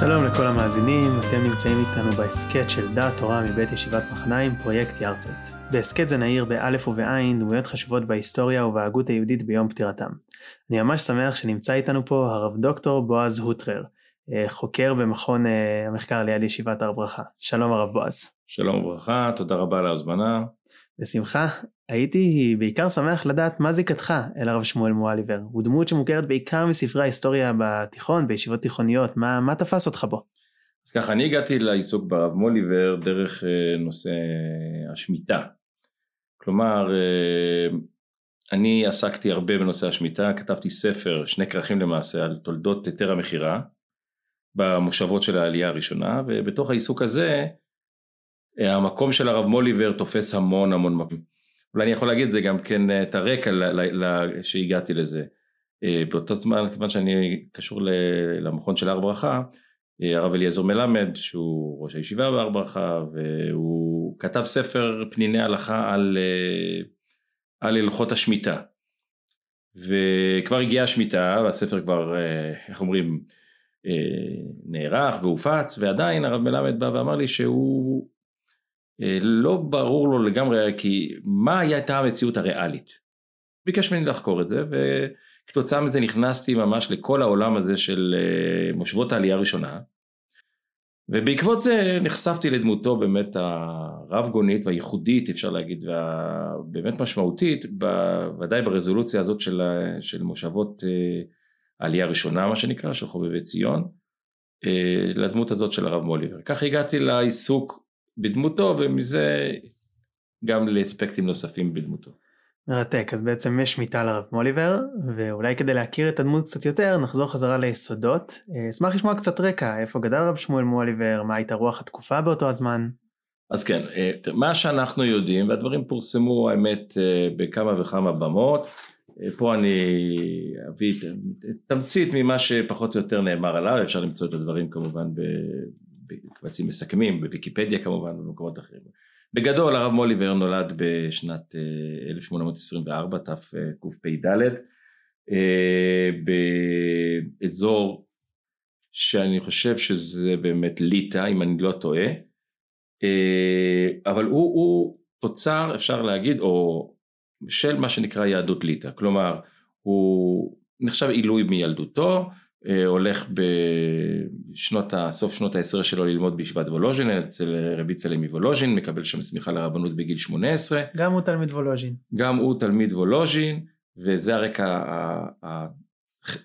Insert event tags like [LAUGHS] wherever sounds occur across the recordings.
שלום לכל המאזינים, אתם נמצאים איתנו בהסכת של דעת תורה מבית ישיבת מחניים, פרויקט יארצייט. בהסכת זה נעיר באלף ובעין דמויות חשובות בהיסטוריה ובהגות היהודית ביום פטירתם. אני ממש שמח שנמצא איתנו פה הרב דוקטור בועז הוטרר, אה, חוקר במכון אה, המחקר ליד ישיבת הר ברכה. שלום הרב בועז. שלום וברכה, תודה רבה על ההזמנה. בשמחה. הייתי בעיקר שמח לדעת מה זיקתך אל הרב שמואל מואליבר. הוא דמות שמוכרת בעיקר מספרי ההיסטוריה בתיכון, בישיבות תיכוניות. מה, מה תפס אותך בו? אז ככה, אני הגעתי לעיסוק ברב מוליבר דרך אה, נושא השמיטה. כלומר, אה, אני עסקתי הרבה בנושא השמיטה, כתבתי ספר, שני כרכים למעשה, על תולדות היתר המכירה במושבות של העלייה הראשונה, ובתוך העיסוק הזה, אה, המקום של הרב מוליבר תופס המון המון מקום. אולי אני יכול להגיד את זה גם כן אה, את הרקע שהגעתי לזה. אה, באותו זמן, כיוון שאני קשור למכון של הר ברכה, אה, הרב אליעזר מלמד, שהוא ראש הישיבה בהר ברכה, והוא כתב ספר פניני הלכה על, על הלכות השמיטה. וכבר הגיעה השמיטה, והספר כבר, איך אומרים, נערך והופץ, ועדיין הרב מלמד בא ואמר לי שהוא לא ברור לו לגמרי כי מה הייתה המציאות הריאלית. ביקש ממני לחקור את זה וכתוצאה מזה נכנסתי ממש לכל העולם הזה של אה, מושבות העלייה הראשונה ובעקבות זה נחשפתי לדמותו באמת הרב גונית והייחודית אפשר להגיד והבאמת משמעותית ודאי ברזולוציה הזאת של, של מושבות אה, העלייה הראשונה מה שנקרא של חובבי ציון לדמות הזאת של הרב מוליבר. כך הגעתי לעיסוק בדמותו ומזה גם לאספקטים נוספים בדמותו. מרתק, אז בעצם יש שמיטה לרב מוליבר, ואולי כדי להכיר את הדמות קצת יותר, נחזור חזרה ליסודות. אה, אשמח לשמוע קצת רקע, איפה גדל רב שמואל מוליבר, מה הייתה רוח התקופה באותו הזמן. אז כן, אה, מה שאנחנו יודעים, והדברים פורסמו האמת אה, בכמה וכמה במות, פה אני אביא תמצית ממה שפחות או יותר נאמר עליו, אפשר למצוא את הדברים כמובן בקבצים מסכמים, בוויקיפדיה כמובן, ובמקומות אחרים. בגדול הרב מוליבר נולד בשנת 1824, אה, תקפ"ד, אה, באזור שאני חושב שזה באמת ליטא, אם אני לא טועה, אה, אבל הוא, הוא תוצר, אפשר להגיד, או של מה שנקרא יהדות ליטא, כלומר, הוא נחשב עילוי מילדותו, אה, הולך בשנות, סוף שנות העשרה שלו ללמוד בישיבת וולוז'ין אצל רבי איצלה מוולוז'ין, מקבל שם סמיכה לרבנות בגיל 18. גם הוא תלמיד וולוז'ין. גם הוא תלמיד וולוז'ין, וזה הרקע, ה, ה,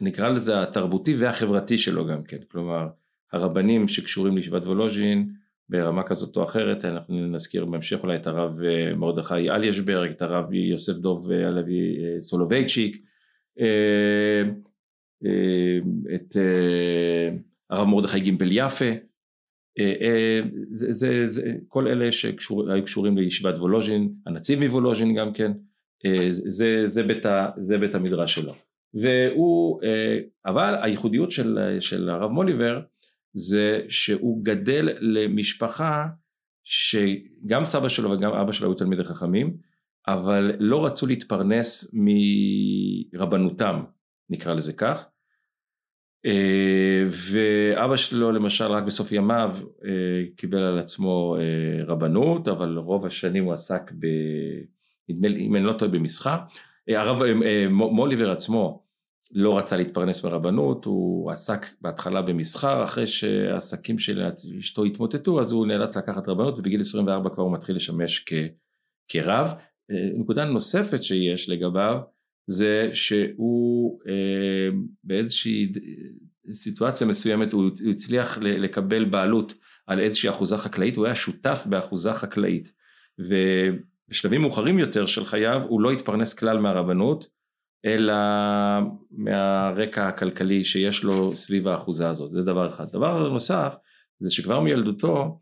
נקרא לזה התרבותי והחברתי שלו גם כן, כלומר הרבנים שקשורים לישיבת וולוז'ין ברמה כזאת או אחרת, אנחנו נזכיר בהמשך אולי את הרב אה, מרדכי אליאשברג, את הרב יוסף דוב הלוי אה, סולובייצ'יק, אה, את אה, הרב מרדכי גימפל יפה, אה, זה, זה, זה, כל אלה שהיו קשורים לישיבת וולוז'ין, הנציב מוולוז'ין גם כן, זה, זה, בית, זה בית המדרש שלו. והוא, אבל הייחודיות של, של הרב מוליבר זה שהוא גדל למשפחה שגם סבא שלו וגם אבא שלו היו תלמידי חכמים, אבל לא רצו להתפרנס מרבנותם, נקרא לזה כך, אה, ואבא שלו למשל רק בסוף ימיו אה, קיבל על עצמו אה, רבנות, אבל רוב השנים הוא עסק ב... נדמה לי, אם אני לא טועה, במסחר. הרב מוליבר עצמו לא רצה להתפרנס מרבנות, הוא עסק בהתחלה במסחר, אחרי שהעסקים של אשתו התמוטטו, אז הוא נאלץ לקחת רבנות, ובגיל 24 כבר הוא מתחיל לשמש כ... כרב. נקודה נוספת שיש לגביו, זה שהוא אה, באיזושהי סיטואציה מסוימת הוא הצליח לקבל בעלות על איזושהי אחוזה חקלאית, הוא היה שותף באחוזה חקלאית. ובשלבים מאוחרים יותר של חייו הוא לא התפרנס כלל מהרבנות אלא מהרקע הכלכלי שיש לו סביב האחוזה הזאת, זה דבר אחד. דבר נוסף זה שכבר מילדותו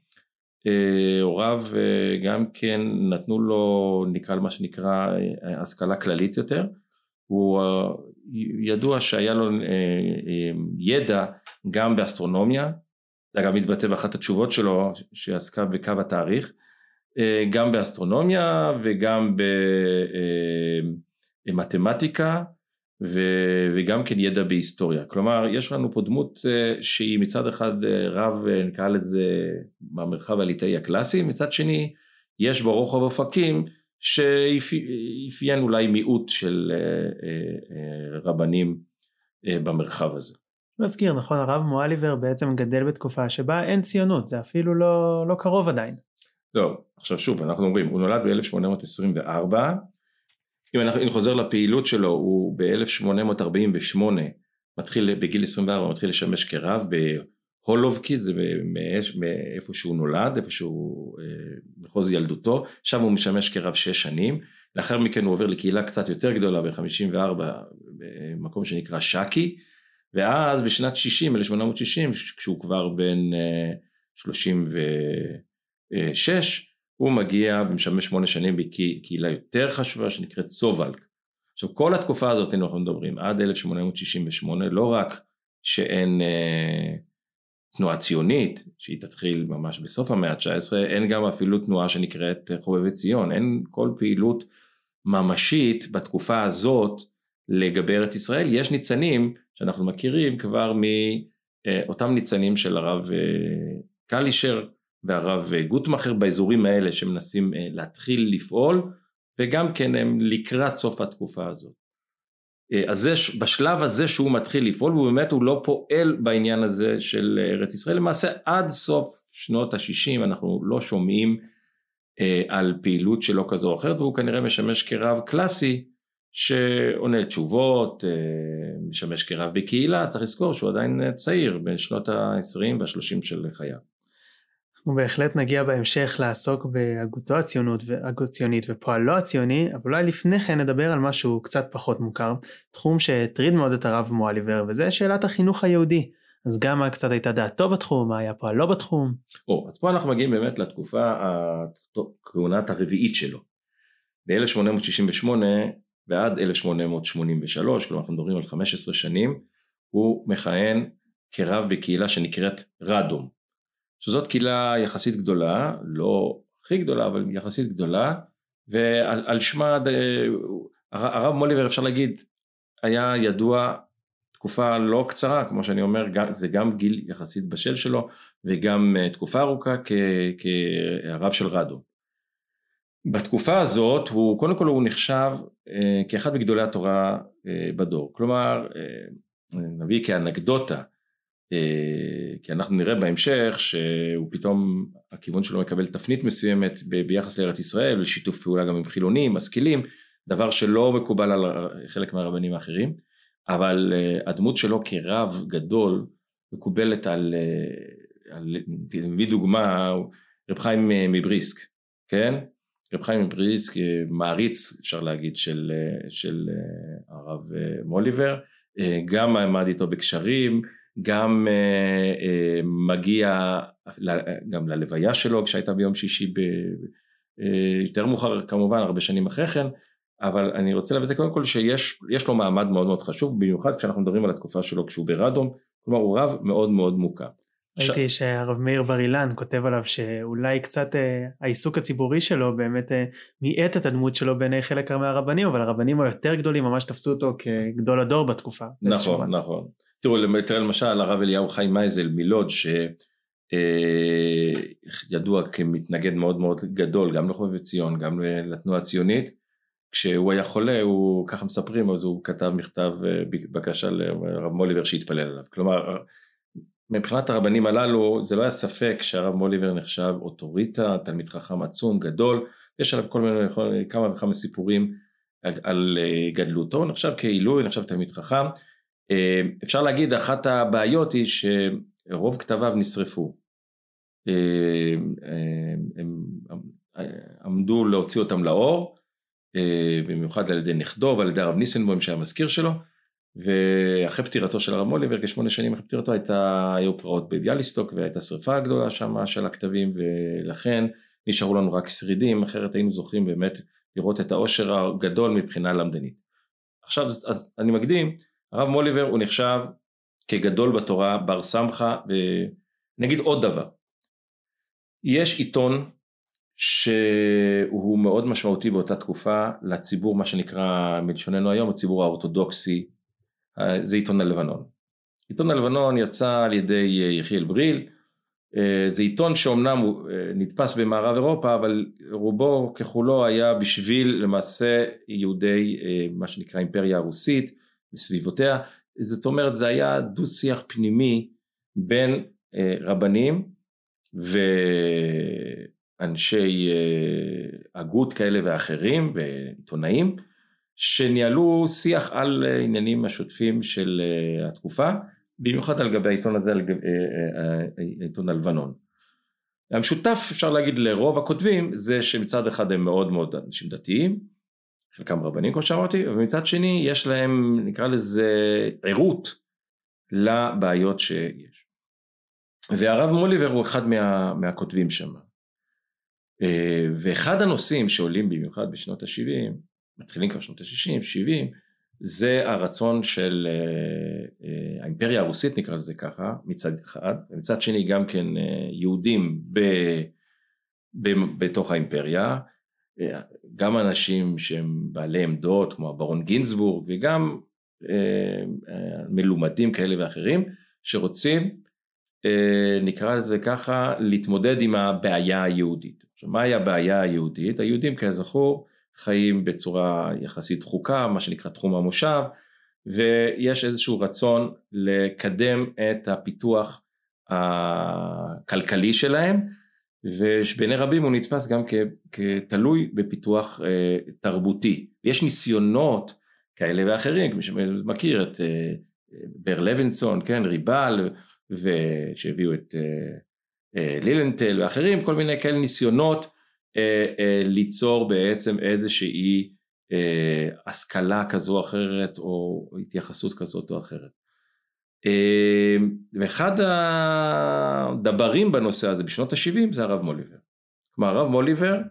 אה, הוריו אה, גם כן נתנו לו נקרא למה שנקרא השכלה כללית יותר הוא אה, ידוע שהיה לו אה, אה, ידע גם באסטרונומיה, זה אגב מתבטא באחת התשובות שלו שעסקה בקו התאריך, גם באסטרונומיה וגם במתמטיקה וגם כן ידע בהיסטוריה. כלומר, יש לנו פה דמות שהיא מצד אחד רב, נקרא לזה, במרחב הליטאי הקלאסי, מצד שני, יש בו רוחב אופקים שאפיין אולי מיעוט של uh, uh, uh, רבנים במרחב הזה. נזכיר, נכון, הרב מואליבר בעצם גדל בתקופה שבה אין ציונות, זה אפילו לא, לא קרוב עדיין. לא, עכשיו שוב, אנחנו אומרים, הוא נולד ב-1824, אם אני חוזר לפעילות שלו, הוא ב-1848 מתחיל, בגיל 24 מתחיל לשמש כרב בהולובקי, זה מאיפה שהוא נולד, איפה שהוא, אה, מחוז ילדותו, שם הוא משמש כרב שש שנים, לאחר מכן הוא עובר לקהילה קצת יותר גדולה ב-54, במקום שנקרא שקי, ואז בשנת 60, 1860, כשהוא כבר בן 36, אה, הוא מגיע ומשמש שמונה שנים בקהילה יותר חשובה שנקראת סובלק. עכשיו כל התקופה הזאת אנחנו מדברים עד 1868 לא רק שאין אה, תנועה ציונית שהיא תתחיל ממש בסוף המאה ה-19 אין גם אפילו תנועה שנקראת חובבי ציון אין כל פעילות ממשית בתקופה הזאת לגבי ארץ ישראל יש ניצנים שאנחנו מכירים כבר מאותם ניצנים של הרב אה, קלישר והרב גוטמכר באזורים האלה שמנסים אה, להתחיל לפעול וגם כן הם לקראת סוף התקופה הזאת. אה, אז זה, בשלב הזה שהוא מתחיל לפעול והוא באמת הוא לא פועל בעניין הזה של ארץ ישראל למעשה עד סוף שנות ה-60 אנחנו לא שומעים אה, על פעילות שלו כזו או אחרת והוא כנראה משמש כרב קלאסי שעונה תשובות, משמש כרב בקהילה, צריך לזכור שהוא עדיין צעיר בין שנות ה-20 וה-30 של חייו. אנחנו בהחלט נגיע בהמשך לעסוק בהגותו הציונות, הציונית ופועלו הציוני, אבל אולי לפני כן נדבר על משהו קצת פחות מוכר, תחום שהטריד מאוד את הרב מואליבר, וזה שאלת החינוך היהודי. אז גם מה קצת הייתה דעתו בתחום, מה היה פועלו בתחום. או, אז פה אנחנו מגיעים באמת לתקופה, הכהונת הרביעית שלו. ב-1868 ועד 1883, כלומר אנחנו מדברים על 15 שנים, הוא מכהן כרב בקהילה שנקראת רדום. שזאת קהילה יחסית גדולה, לא הכי גדולה אבל יחסית גדולה, ועל שמה הרב מוליבר אפשר להגיד היה ידוע תקופה לא קצרה כמו שאני אומר זה גם גיל יחסית בשל שלו וגם אה, תקופה ארוכה כרב של רדו. בתקופה הזאת הוא קודם כל הוא נחשב אה, כאחד מגדולי התורה אה, בדור כלומר נביא כאנקדוטה כי אנחנו נראה בהמשך שהוא פתאום הכיוון שלו מקבל תפנית מסוימת ביחס לארץ ישראל לשיתוף פעולה גם עם חילונים משכילים דבר שלא מקובל על חלק מהרבנים האחרים אבל אה, הדמות שלו כרב גדול מקובלת על, אה, על נביא דוגמה רב חיים מבריסק כן? רב חיים מבריסק מעריץ אפשר להגיד של, של הרב מוליבר גם עמד איתו בקשרים גם אה, אה, מגיע גם ללוויה שלו כשהייתה ביום שישי ב, אה, יותר מאוחר כמובן הרבה שנים אחרי כן אבל אני רוצה לבטא קודם כל שיש לו מעמד מאוד מאוד חשוב במיוחד כשאנחנו מדברים על התקופה שלו כשהוא ברדום כלומר הוא רב מאוד מאוד מוכר. ראיתי ש... שהרב מאיר בר אילן כותב עליו שאולי קצת אה, העיסוק הציבורי שלו באמת אה, מיעט את הדמות שלו בעיני חלק מהרבנים אבל הרבנים היותר גדולים ממש תפסו אותו כגדול הדור בתקופה. נכון נכון. תראו, תראה למשל הרב אליהו חיים מייזל מלוד שידוע אה, כמתנגד מאוד מאוד גדול גם לחובב ציון גם לתנועה הציונית כשהוא היה חולה הוא ככה מספרים אז הוא כתב מכתב אה, בקשה לרב מוליבר שיתפלל עליו. כלומר מבחינת הרבנים הללו זה לא היה ספק שהרב מוליבר נחשב אוטוריטה תלמיד חכם עצום גדול יש עליו כל מיני כמה וכמה סיפורים על אה, גדלותו. נחשב כעילוי נחשב תלמיד חכם אפשר להגיד אחת הבעיות היא שרוב כתביו נשרפו. אה, אה, הם עמדו להוציא אותם לאור, במיוחד על ידי נכדו ועל ידי הרב ניסנבוים שהיה מזכיר שלו, ואחרי פטירתו של הרב מוליבר, כשמונה שנים אחרי פטירתו הייתה, היו פרעות בביאליסטוק והייתה שרפה גדולה שם של הכתבים ולכן נשארו לנו רק שרידים, אחרת היינו זוכרים באמת לראות את העושר הגדול מבחינה למדנית. עכשיו אז אני מקדים, הרב מוליבר הוא נחשב כגדול בתורה, בר סמכה, ונגיד עוד דבר, יש עיתון שהוא מאוד משמעותי באותה תקופה לציבור מה שנקרא מלשוננו היום הציבור האורתודוקסי. זה עיתון הלבנון. עיתון הלבנון יצא על ידי יחיאל בריל. זה עיתון שאומנם הוא נדפס במערב אירופה אבל רובו ככולו היה בשביל למעשה יהודי מה שנקרא אימפריה הרוסית וסביבותיה זאת אומרת זה היה דו שיח פנימי בין רבנים ואנשי הגות כאלה ואחרים ועיתונאים שניהלו שיח על עניינים השוטפים של התקופה במיוחד על גבי העיתון הזה, על גבי העיתון הלבנון. המשותף אפשר להגיד לרוב הכותבים זה שמצד אחד הם מאוד מאוד אנשים דתיים, חלקם רבנים כמו שאמרתי, ומצד שני יש להם נקרא לזה ערות לבעיות שיש. והרב מוליבר הוא אחד מה, מהכותבים שם. אה, ואחד הנושאים שעולים במיוחד בשנות ה-70, מתחילים כבר שנות ה-60, 70, זה הרצון של אה, אה, האימפריה הרוסית נקרא לזה ככה, מצד אחד, ומצד שני גם כן יהודים ב, ב, בתוך האימפריה, גם אנשים שהם בעלי עמדות כמו הברון גינזבורג וגם מלומדים כאלה ואחרים שרוצים אה, נקרא לזה ככה, להתמודד עם הבעיה היהודית. עכשיו, מהי הבעיה היהודית? היהודים כזכור חיים בצורה יחסית דחוקה, מה שנקרא תחום המושב, ויש איזשהו רצון לקדם את הפיתוח הכלכלי שלהם, ובעיני רבים הוא נתפס גם כתלוי בפיתוח אה, תרבותי. יש ניסיונות כאלה ואחרים, מי שמכיר את אה, בר לוינסון, כן, ריבל, ושהביאו את אה, אה, לילנטל ואחרים, כל מיני כאלה ניסיונות אה, ליצור בעצם איזושהי השכלה כזו או אחרת או התייחסות כזאת או אחרת. ואחד הדברים בנושא הזה בשנות ה-70 זה הרב מוליבר. כלומר הרב מוליבר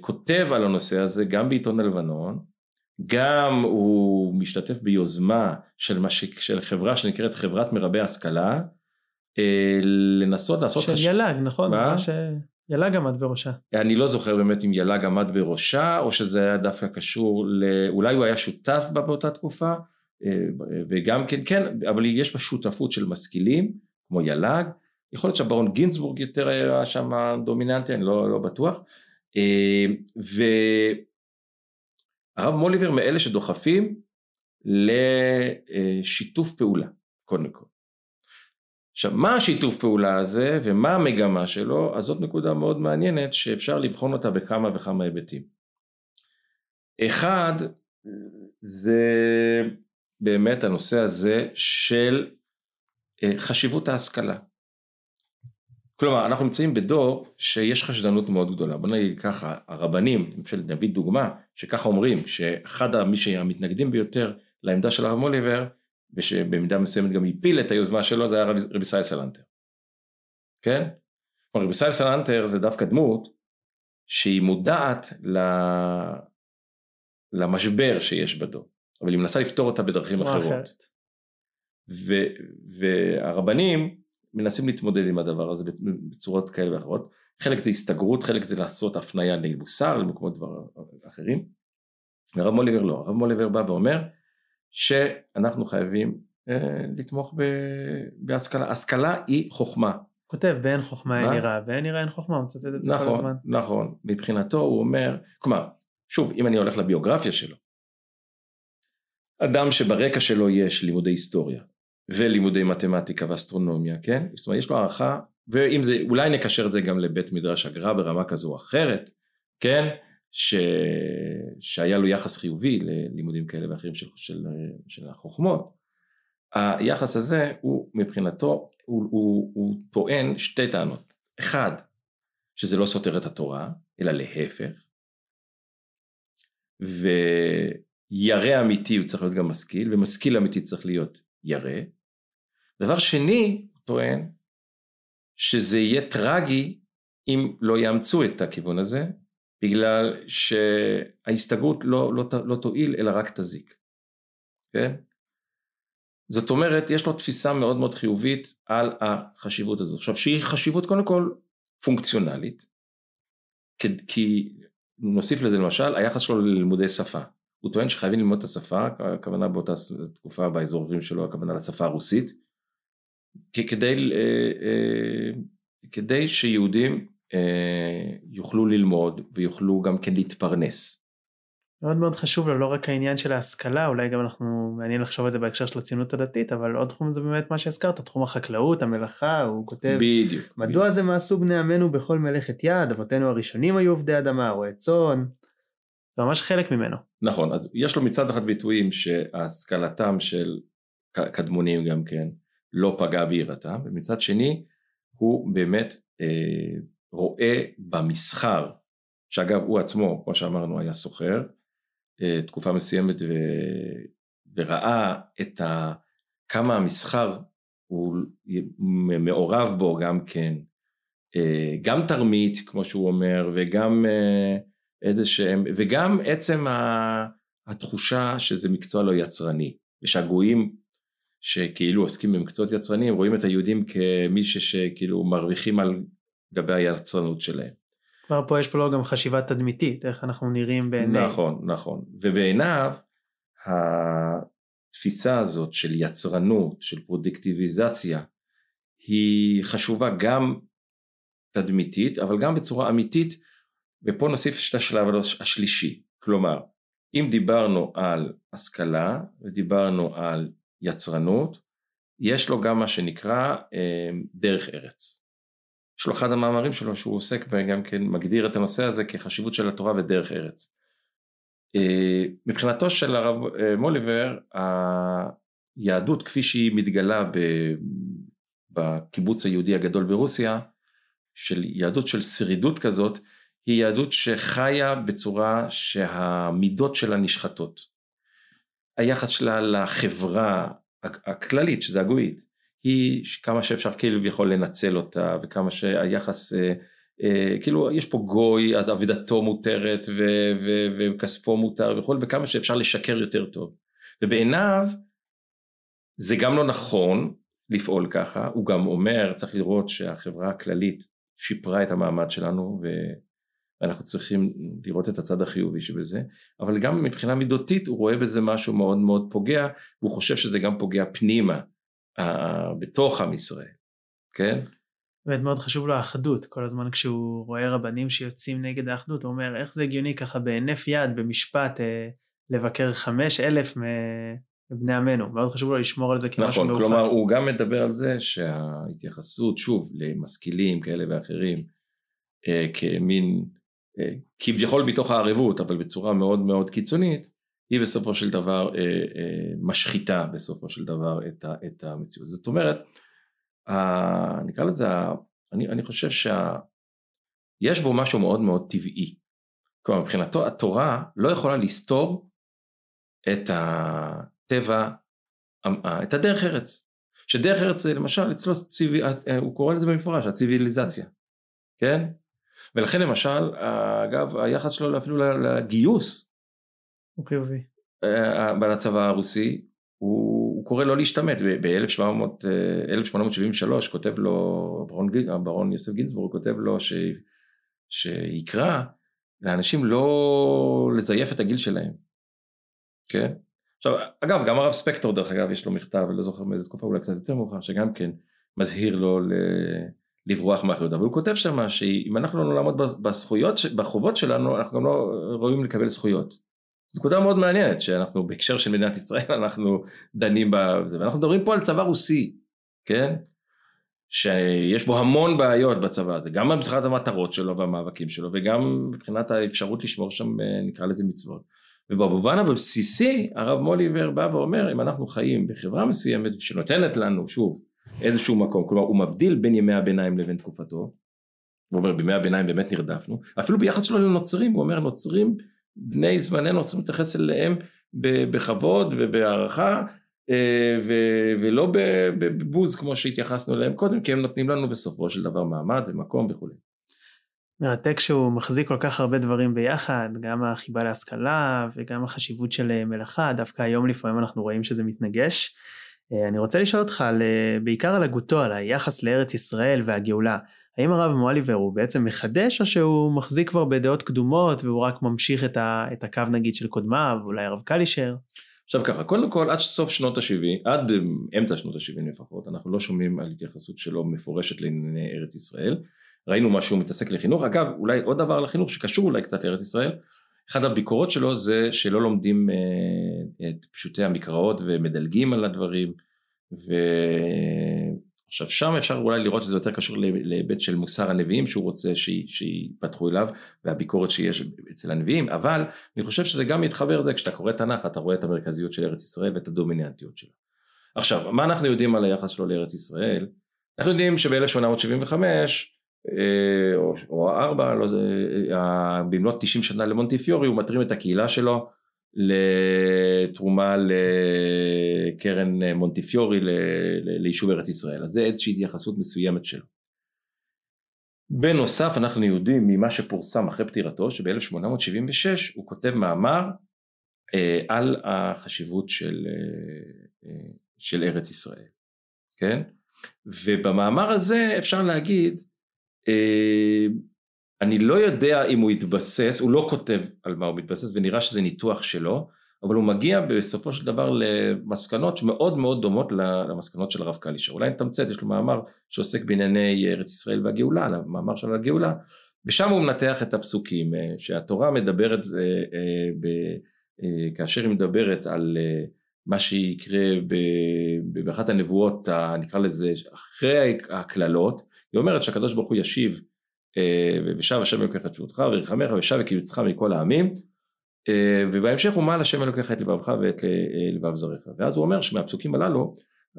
כותב על הנושא הזה גם בעיתון הלבנון, גם הוא משתתף ביוזמה של, מש... של חברה שנקראת חברת מרבי השכלה, אה, לנסות לעשות... של חש... יל"ג, נכון? מה? ש... יל"ג עמד בראשה. אני לא זוכר באמת אם יל"ג עמד בראשה, או שזה היה דווקא קשור ל... אולי הוא היה שותף בה באותה תקופה, אה, וגם כן, כן, אבל יש בה שותפות של משכילים, כמו יל"ג, יכול להיות שהברון גינזבורג יותר היה שם דומיננטי, אני לא, לא בטוח. אה, ו... הרב מוליבר מאלה שדוחפים לשיתוף פעולה, קודם כל. עכשיו, מה השיתוף פעולה הזה ומה המגמה שלו, אז זאת נקודה מאוד מעניינת שאפשר לבחון אותה בכמה וכמה היבטים. אחד, זה באמת הנושא הזה של אה, חשיבות ההשכלה. כלומר, אנחנו נמצאים בדור שיש חשדנות מאוד גדולה. בוא נגיד ככה, הרבנים, אפשר להביא דוגמה, שככה אומרים, שאחד מי שהמתנגדים ביותר לעמדה של הרב מוליבר, ושבמידה מסוימת גם הפיל את היוזמה שלו, זה היה רב, רבי ישראל סלנטר. כן? כלומר, רבי ישראל סלנטר זה דווקא דמות שהיא מודעת למשבר שיש בדור, אבל היא מנסה לפתור אותה בדרכים אחרות. ו, והרבנים, מנסים להתמודד עם הדבר הזה בצורות כאלה ואחרות. חלק זה הסתגרות, חלק זה לעשות הפנייה נגד מוסר למקומות דבר אחרים. והרב מוליבר לא, הרב מוליבר בא ואומר שאנחנו חייבים אה, לתמוך ב, בהשכלה, השכלה היא חוכמה. כותב באין חוכמה אין יראה, באין יראה אין חוכמה, הוא מצטט את זה נכון, כל הזמן. נכון, מבחינתו הוא אומר, כלומר, שוב, אם אני הולך לביוגרפיה שלו, אדם שברקע שלו יש לימודי היסטוריה, ולימודי מתמטיקה ואסטרונומיה, כן? זאת אומרת יש לו הערכה, ואם זה, אולי נקשר את זה גם לבית מדרש הגר"א ברמה כזו או אחרת, כן? ש... שהיה לו יחס חיובי ללימודים כאלה ואחרים של, של, של החוכמות. היחס הזה הוא מבחינתו, הוא, הוא, הוא טוען שתי טענות. אחד, שזה לא סותר את התורה, אלא להפך. וירא אמיתי הוא צריך להיות גם משכיל, ומשכיל אמיתי צריך להיות ירא. דבר שני, הוא טוען, שזה יהיה טרגי אם לא יאמצו את הכיוון הזה, בגלל שההסתגרות לא, לא, לא תועיל אלא רק תזיק, כן? זאת אומרת, יש לו תפיסה מאוד מאוד חיובית על החשיבות הזאת. עכשיו, שהיא חשיבות קודם כל פונקציונלית, כי נוסיף לזה למשל היחס שלו ללימודי שפה. הוא טוען שחייבים ללמוד את השפה, הכוונה באותה תקופה באזורים שלו, הכוונה לשפה הרוסית, כדי, אה, אה, כדי שיהודים אה, יוכלו ללמוד ויוכלו גם כן להתפרנס. מאוד מאוד חשוב לו לא רק העניין של ההשכלה, אולי גם אנחנו, מעניין לחשוב על זה בהקשר של הציונות הדתית, אבל עוד תחום זה באמת מה שהזכרת, תחום החקלאות, המלאכה, הוא כותב, בדיוק. מדוע בדיוק. זה מעשו בני עמנו בכל מלאכת יד, אבותינו הראשונים היו עובדי אדמה, רועי צאן, זה ממש חלק ממנו. נכון, אז יש לו מצד אחד ביטויים שהשכלתם של קדמונים גם כן לא פגעה ביראתם, ומצד שני הוא באמת אה, רואה במסחר, שאגב הוא עצמו, כמו שאמרנו, היה סוחר, אה, תקופה מסוימת ו... וראה את ה... כמה המסחר הוא מעורב בו גם כן, אה, גם תרמית כמו שהוא אומר וגם אה, איזה שהם, וגם עצם התחושה שזה מקצוע לא יצרני, ושהגויים שכאילו עוסקים במקצועות יצרניים רואים את היהודים כמי שכאילו מרוויחים על גבי היצרנות שלהם. כבר פה יש פה לא גם חשיבה תדמיתית, איך אנחנו נראים בעיני. נכון, נכון. ובעיניו התפיסה הזאת של יצרנות, של פרודקטיביזציה, היא חשובה גם תדמיתית, אבל גם בצורה אמיתית, ופה נוסיף את השלב השלישי. כלומר, אם דיברנו על השכלה ודיברנו על יצרנות, יש לו גם מה שנקרא אה, דרך ארץ. יש לו אחד המאמרים שלו שהוא עוסק גם כן מגדיר את הנושא הזה כחשיבות של התורה ודרך ארץ. אה, מבחינתו של הרב אה, מוליבר, היהדות כפי שהיא מתגלה בקיבוץ היהודי הגדול ברוסיה, של יהדות של שרידות כזאת, היא יהדות שחיה בצורה שהמידות שלה נשחטות. היחס שלה לחברה הכללית, שזה הגויית, היא כמה שאפשר כאילו יכול לנצל אותה וכמה שהיחס אה, אה, כאילו יש פה גוי אז אבידתו מותרת ו- ו- וכספו מותר וכל וכמה שאפשר לשקר יותר טוב ובעיניו זה גם לא נכון לפעול ככה הוא גם אומר צריך לראות שהחברה הכללית שיפרה את המעמד שלנו ואנחנו צריכים לראות את הצד החיובי שבזה אבל גם מבחינה מידותית הוא רואה בזה משהו מאוד מאוד פוגע והוא חושב שזה גם פוגע פנימה בתוך עם ישראל, כן? באמת מאוד חשוב לו האחדות, כל הזמן כשהוא רואה רבנים שיוצאים נגד האחדות, הוא אומר איך זה הגיוני ככה בהינף יד במשפט אה, לבקר חמש אלף מבני עמנו, מאוד חשוב לו לשמור על זה כמשהו נכון, מאוחד. כלומר הוא גם מדבר על זה שההתייחסות שוב למשכילים כאלה ואחרים אה, כמין כביכול מתוך הערבות אבל בצורה מאוד מאוד קיצונית היא בסופו של דבר אה, אה, משחיתה בסופו של דבר את, ה, את המציאות. זאת אומרת, ה, נקרא לזה, אני, אני חושב שיש בו משהו מאוד מאוד טבעי. כלומר מבחינתו התורה לא יכולה לסתור את הטבע, את הדרך ארץ. שדרך ארץ למשל אצלו הוא קורא לזה במפורש, הציוויליזציה, כן? ולכן למשל, אגב, היחס שלו אפילו לגיוס, הוא חיובי. אה, בצבא הרוסי, הוא, הוא קורא לא להשתמט, ב-1873 אה, כותב לו, ברון, ברון יוסף גינזבורג כותב לו ש, שיקרא לאנשים לא לזייף את הגיל שלהם, כן? עכשיו, אגב, גם הרב ספקטור דרך אגב יש לו מכתב, אני לא זוכר מאיזה תקופה, אולי קצת יותר מאוחר, שגם כן מזהיר לו ל... לברוח מאחריות, אבל הוא כותב שמה שאם אנחנו לא נעמוד בזכויות, בחובות שלנו, אנחנו גם לא ראויים לקבל זכויות. נקודה מאוד מעניינת שאנחנו בהקשר של מדינת ישראל [LAUGHS] אנחנו דנים בזה. ואנחנו מדברים פה על צבא רוסי כן? שיש בו המון בעיות בצבא הזה. גם מבחינת המטרות שלו והמאבקים שלו וגם מבחינת האפשרות לשמור שם אה, נקרא לזה מצוות. ובמובן הבסיסי הרב מוליבר בא ואומר אם אנחנו חיים בחברה מסוימת שנותנת לנו שוב איזשהו מקום כלומר הוא מבדיל בין ימי הביניים לבין תקופתו הוא אומר בימי הביניים באמת נרדפנו אפילו ביחס שלו לנוצרים הוא אומר נוצרים בני זמננו צריכים להתייחס אליהם בכבוד ובהערכה אה, ולא בבוז כמו שהתייחסנו אליהם קודם כי הם נותנים לנו בסופו של דבר מעמד ומקום וכולי. מרתק שהוא מחזיק כל כך הרבה דברים ביחד, גם החיבה להשכלה וגם החשיבות של מלאכה, דווקא היום לפעמים אנחנו רואים שזה מתנגש. אה, אני רוצה לשאול אותך על, בעיקר על הגותו, על היחס לארץ ישראל והגאולה. האם הרב מואליבר הוא בעצם מחדש או שהוא מחזיק כבר בדעות קדומות והוא רק ממשיך את, ה, את הקו נגיד של קודמיו, אולי הרב קלישר? עכשיו ככה, קודם כל עד סוף שנות ה-70, עד אמצע שנות ה-70 לפחות, אנחנו לא שומעים על התייחסות שלו מפורשת לענייני ארץ ישראל. ראינו מה שהוא מתעסק לחינוך, אגב אולי עוד דבר לחינוך שקשור אולי קצת לארץ ישראל, אחת הביקורות שלו זה שלא לומדים אה, את פשוטי המקראות ומדלגים על הדברים, ועכשיו שם אפשר אולי לראות שזה יותר קשור להיבט של מוסר הנביאים שהוא רוצה שיפתחו אליו והביקורת שיש אצל הנביאים, אבל אני חושב שזה גם מתחבר לזה כשאתה קורא תנ"ך אתה רואה את המרכזיות של ארץ ישראל ואת הדומיננטיות שלה. עכשיו מה אנחנו יודעים על היחס שלו לארץ ישראל? אנחנו יודעים שב-1875 אה, או, או ארבע, לא, אה, במלאת 90 שנה למונטיפיורי הוא מתרים את הקהילה שלו לתרומה לקרן מונטיפיורי ליישוב ארץ ישראל, אז זה איזושהי התייחסות מסוימת שלו. בנוסף אנחנו יודעים ממה שפורסם אחרי פטירתו שב-1876 הוא כותב מאמר אה, על החשיבות של, אה, אה, של ארץ ישראל, כן? ובמאמר הזה אפשר להגיד אה, אני לא יודע אם הוא התבסס, הוא לא כותב על מה הוא מתבסס ונראה שזה ניתוח שלו, אבל הוא מגיע בסופו של דבר למסקנות שמאוד מאוד דומות למסקנות של הרב קלישר. אולי נתמצת, יש לו מאמר שעוסק בענייני ארץ ישראל והגאולה, המאמר של הגאולה, ושם הוא מנתח את הפסוקים, אה, שהתורה מדברת, אה, כאשר היא מדברת על מה שיקרה באחת הנבואות, נקרא לזה, אחרי הקללות, היא אומרת שהקדוש ברוך הוא ישיב אה, ושב השם אלוקיך את תשובתך וירחמך ושב וקיבצך מכל העמים אה, ובהמשך הוא מעל השם אלוקיך את לבבך ואת אה, לבב זריך ואז הוא אומר שמהפסוקים הללו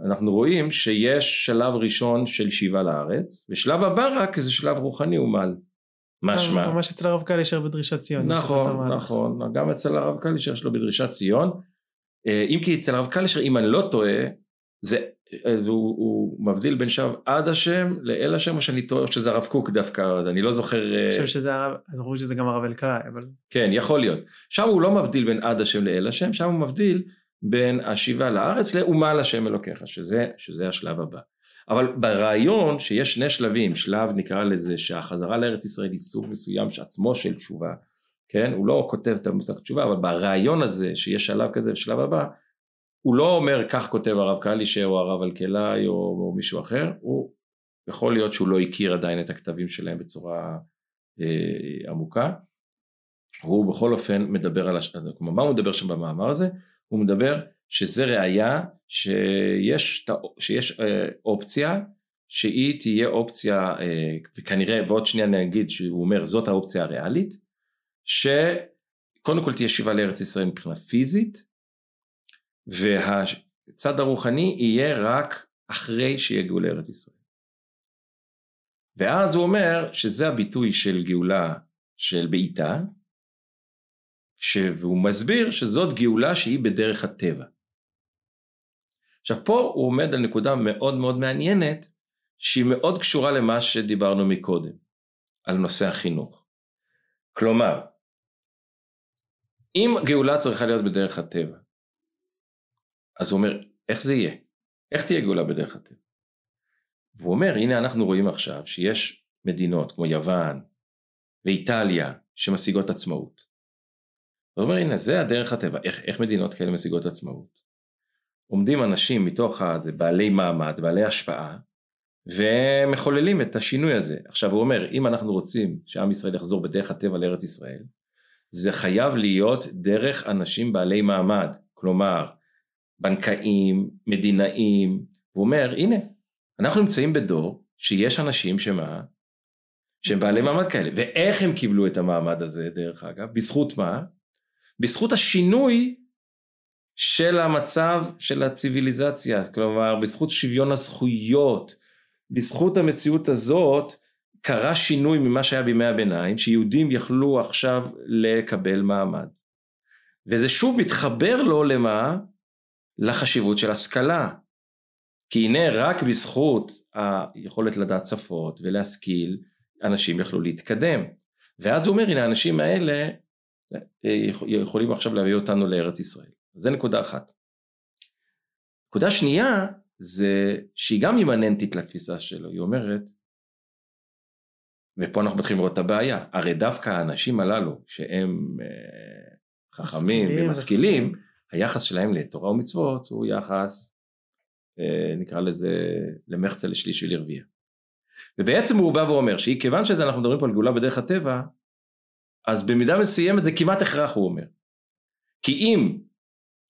אנחנו רואים שיש שלב ראשון של שיבה לארץ ושלב הבא רק זה שלב רוחני הוא מעל משמע. ממש אצל הרב קלישר בדרישת ציון. נכון, נכון, גם אצל הרב קלישר יש לו בדרישת ציון. אם כי אצל הרב קלישר אם אני לא טועה זה אז הוא, הוא מבדיל בין שב עד השם לאל השם או שאני טועה שזה הרב קוק דווקא אני לא זוכר אני חושב שזה הרב אני חושב שזה גם הרב אלקאי אבל כן יכול להיות. שם הוא לא מבדיל בין עד השם לאל השם שם הוא מבדיל בין השיבה לארץ לאומה לשם אלוקיך שזה שזה השלב הבא. אבל ברעיון שיש שני שלבים שלב נקרא לזה שהחזרה לארץ ישראל היא סוג מסוים שעצמו של תשובה כן? הוא לא כותב את המושג תשובה אבל ברעיון הזה שיש שלב כזה ושלב הבא הוא לא אומר כך כותב הרב קלישר או הרב אלקלעי או, או מישהו אחר, הוא יכול להיות שהוא לא הכיר עדיין את הכתבים שלהם בצורה אה, עמוקה, הוא בכל אופן מדבר על, הש... כלומר מה הוא מדבר שם במאמר הזה? הוא מדבר שזה ראייה שיש, שיש אה, אופציה שהיא תהיה אופציה, אה, וכנראה ועוד שנייה נגיד שהוא אומר זאת האופציה הריאלית, שקודם כל תהיה שיבה לארץ ישראל מבחינה פיזית, והצד הרוחני יהיה רק אחרי שיגיעו לארץ ישראל. ואז הוא אומר שזה הביטוי של גאולה של בעיטה, והוא מסביר שזאת גאולה שהיא בדרך הטבע. עכשיו פה הוא עומד על נקודה מאוד מאוד מעניינת שהיא מאוד קשורה למה שדיברנו מקודם, על נושא החינוך. כלומר, אם גאולה צריכה להיות בדרך הטבע, אז הוא אומר, איך זה יהיה? איך תהיה גאולה בדרך הטבע? והוא אומר, הנה אנחנו רואים עכשיו שיש מדינות כמו יוון ואיטליה שמשיגות עצמאות. הוא אומר, הנה זה הדרך הטבע, איך, איך מדינות כאלה משיגות עצמאות? עומדים אנשים מתוך הזה, בעלי מעמד, בעלי השפעה, ומחוללים את השינוי הזה. עכשיו הוא אומר, אם אנחנו רוצים שעם ישראל יחזור בדרך הטבע לארץ ישראל, זה חייב להיות דרך אנשים בעלי מעמד, כלומר בנקאים, מדינאים, הוא אומר הנה אנחנו נמצאים בדור שיש אנשים שמה, שהם בעלי מעמד כאלה, ואיך הם קיבלו את המעמד הזה דרך אגב, בזכות מה? בזכות השינוי של המצב של הציוויליזציה, כלומר בזכות שוויון הזכויות, בזכות המציאות הזאת קרה שינוי ממה שהיה בימי הביניים, שיהודים יכלו עכשיו לקבל מעמד. וזה שוב מתחבר לו למה? לחשיבות של השכלה. כי הנה רק בזכות היכולת לדעת שפות ולהשכיל, אנשים יכלו להתקדם. ואז הוא אומר, הנה האנשים האלה אה, יכולים עכשיו להביא אותנו לארץ ישראל. זה נקודה אחת. נקודה שנייה זה שהיא גם אימננטית לתפיסה שלו, היא אומרת, ופה אנחנו מתחילים לראות את הבעיה, הרי דווקא האנשים הללו שהם אה, חכמים ומשכילים, היחס שלהם לתורה ומצוות הוא יחס, אה, נקרא לזה, למחצה לשליש ולרביע. ובעצם הוא בא ואומר שכיוון שזה אנחנו מדברים פה על גאולה בדרך הטבע, אז במידה מסוימת זה כמעט הכרח הוא אומר. כי אם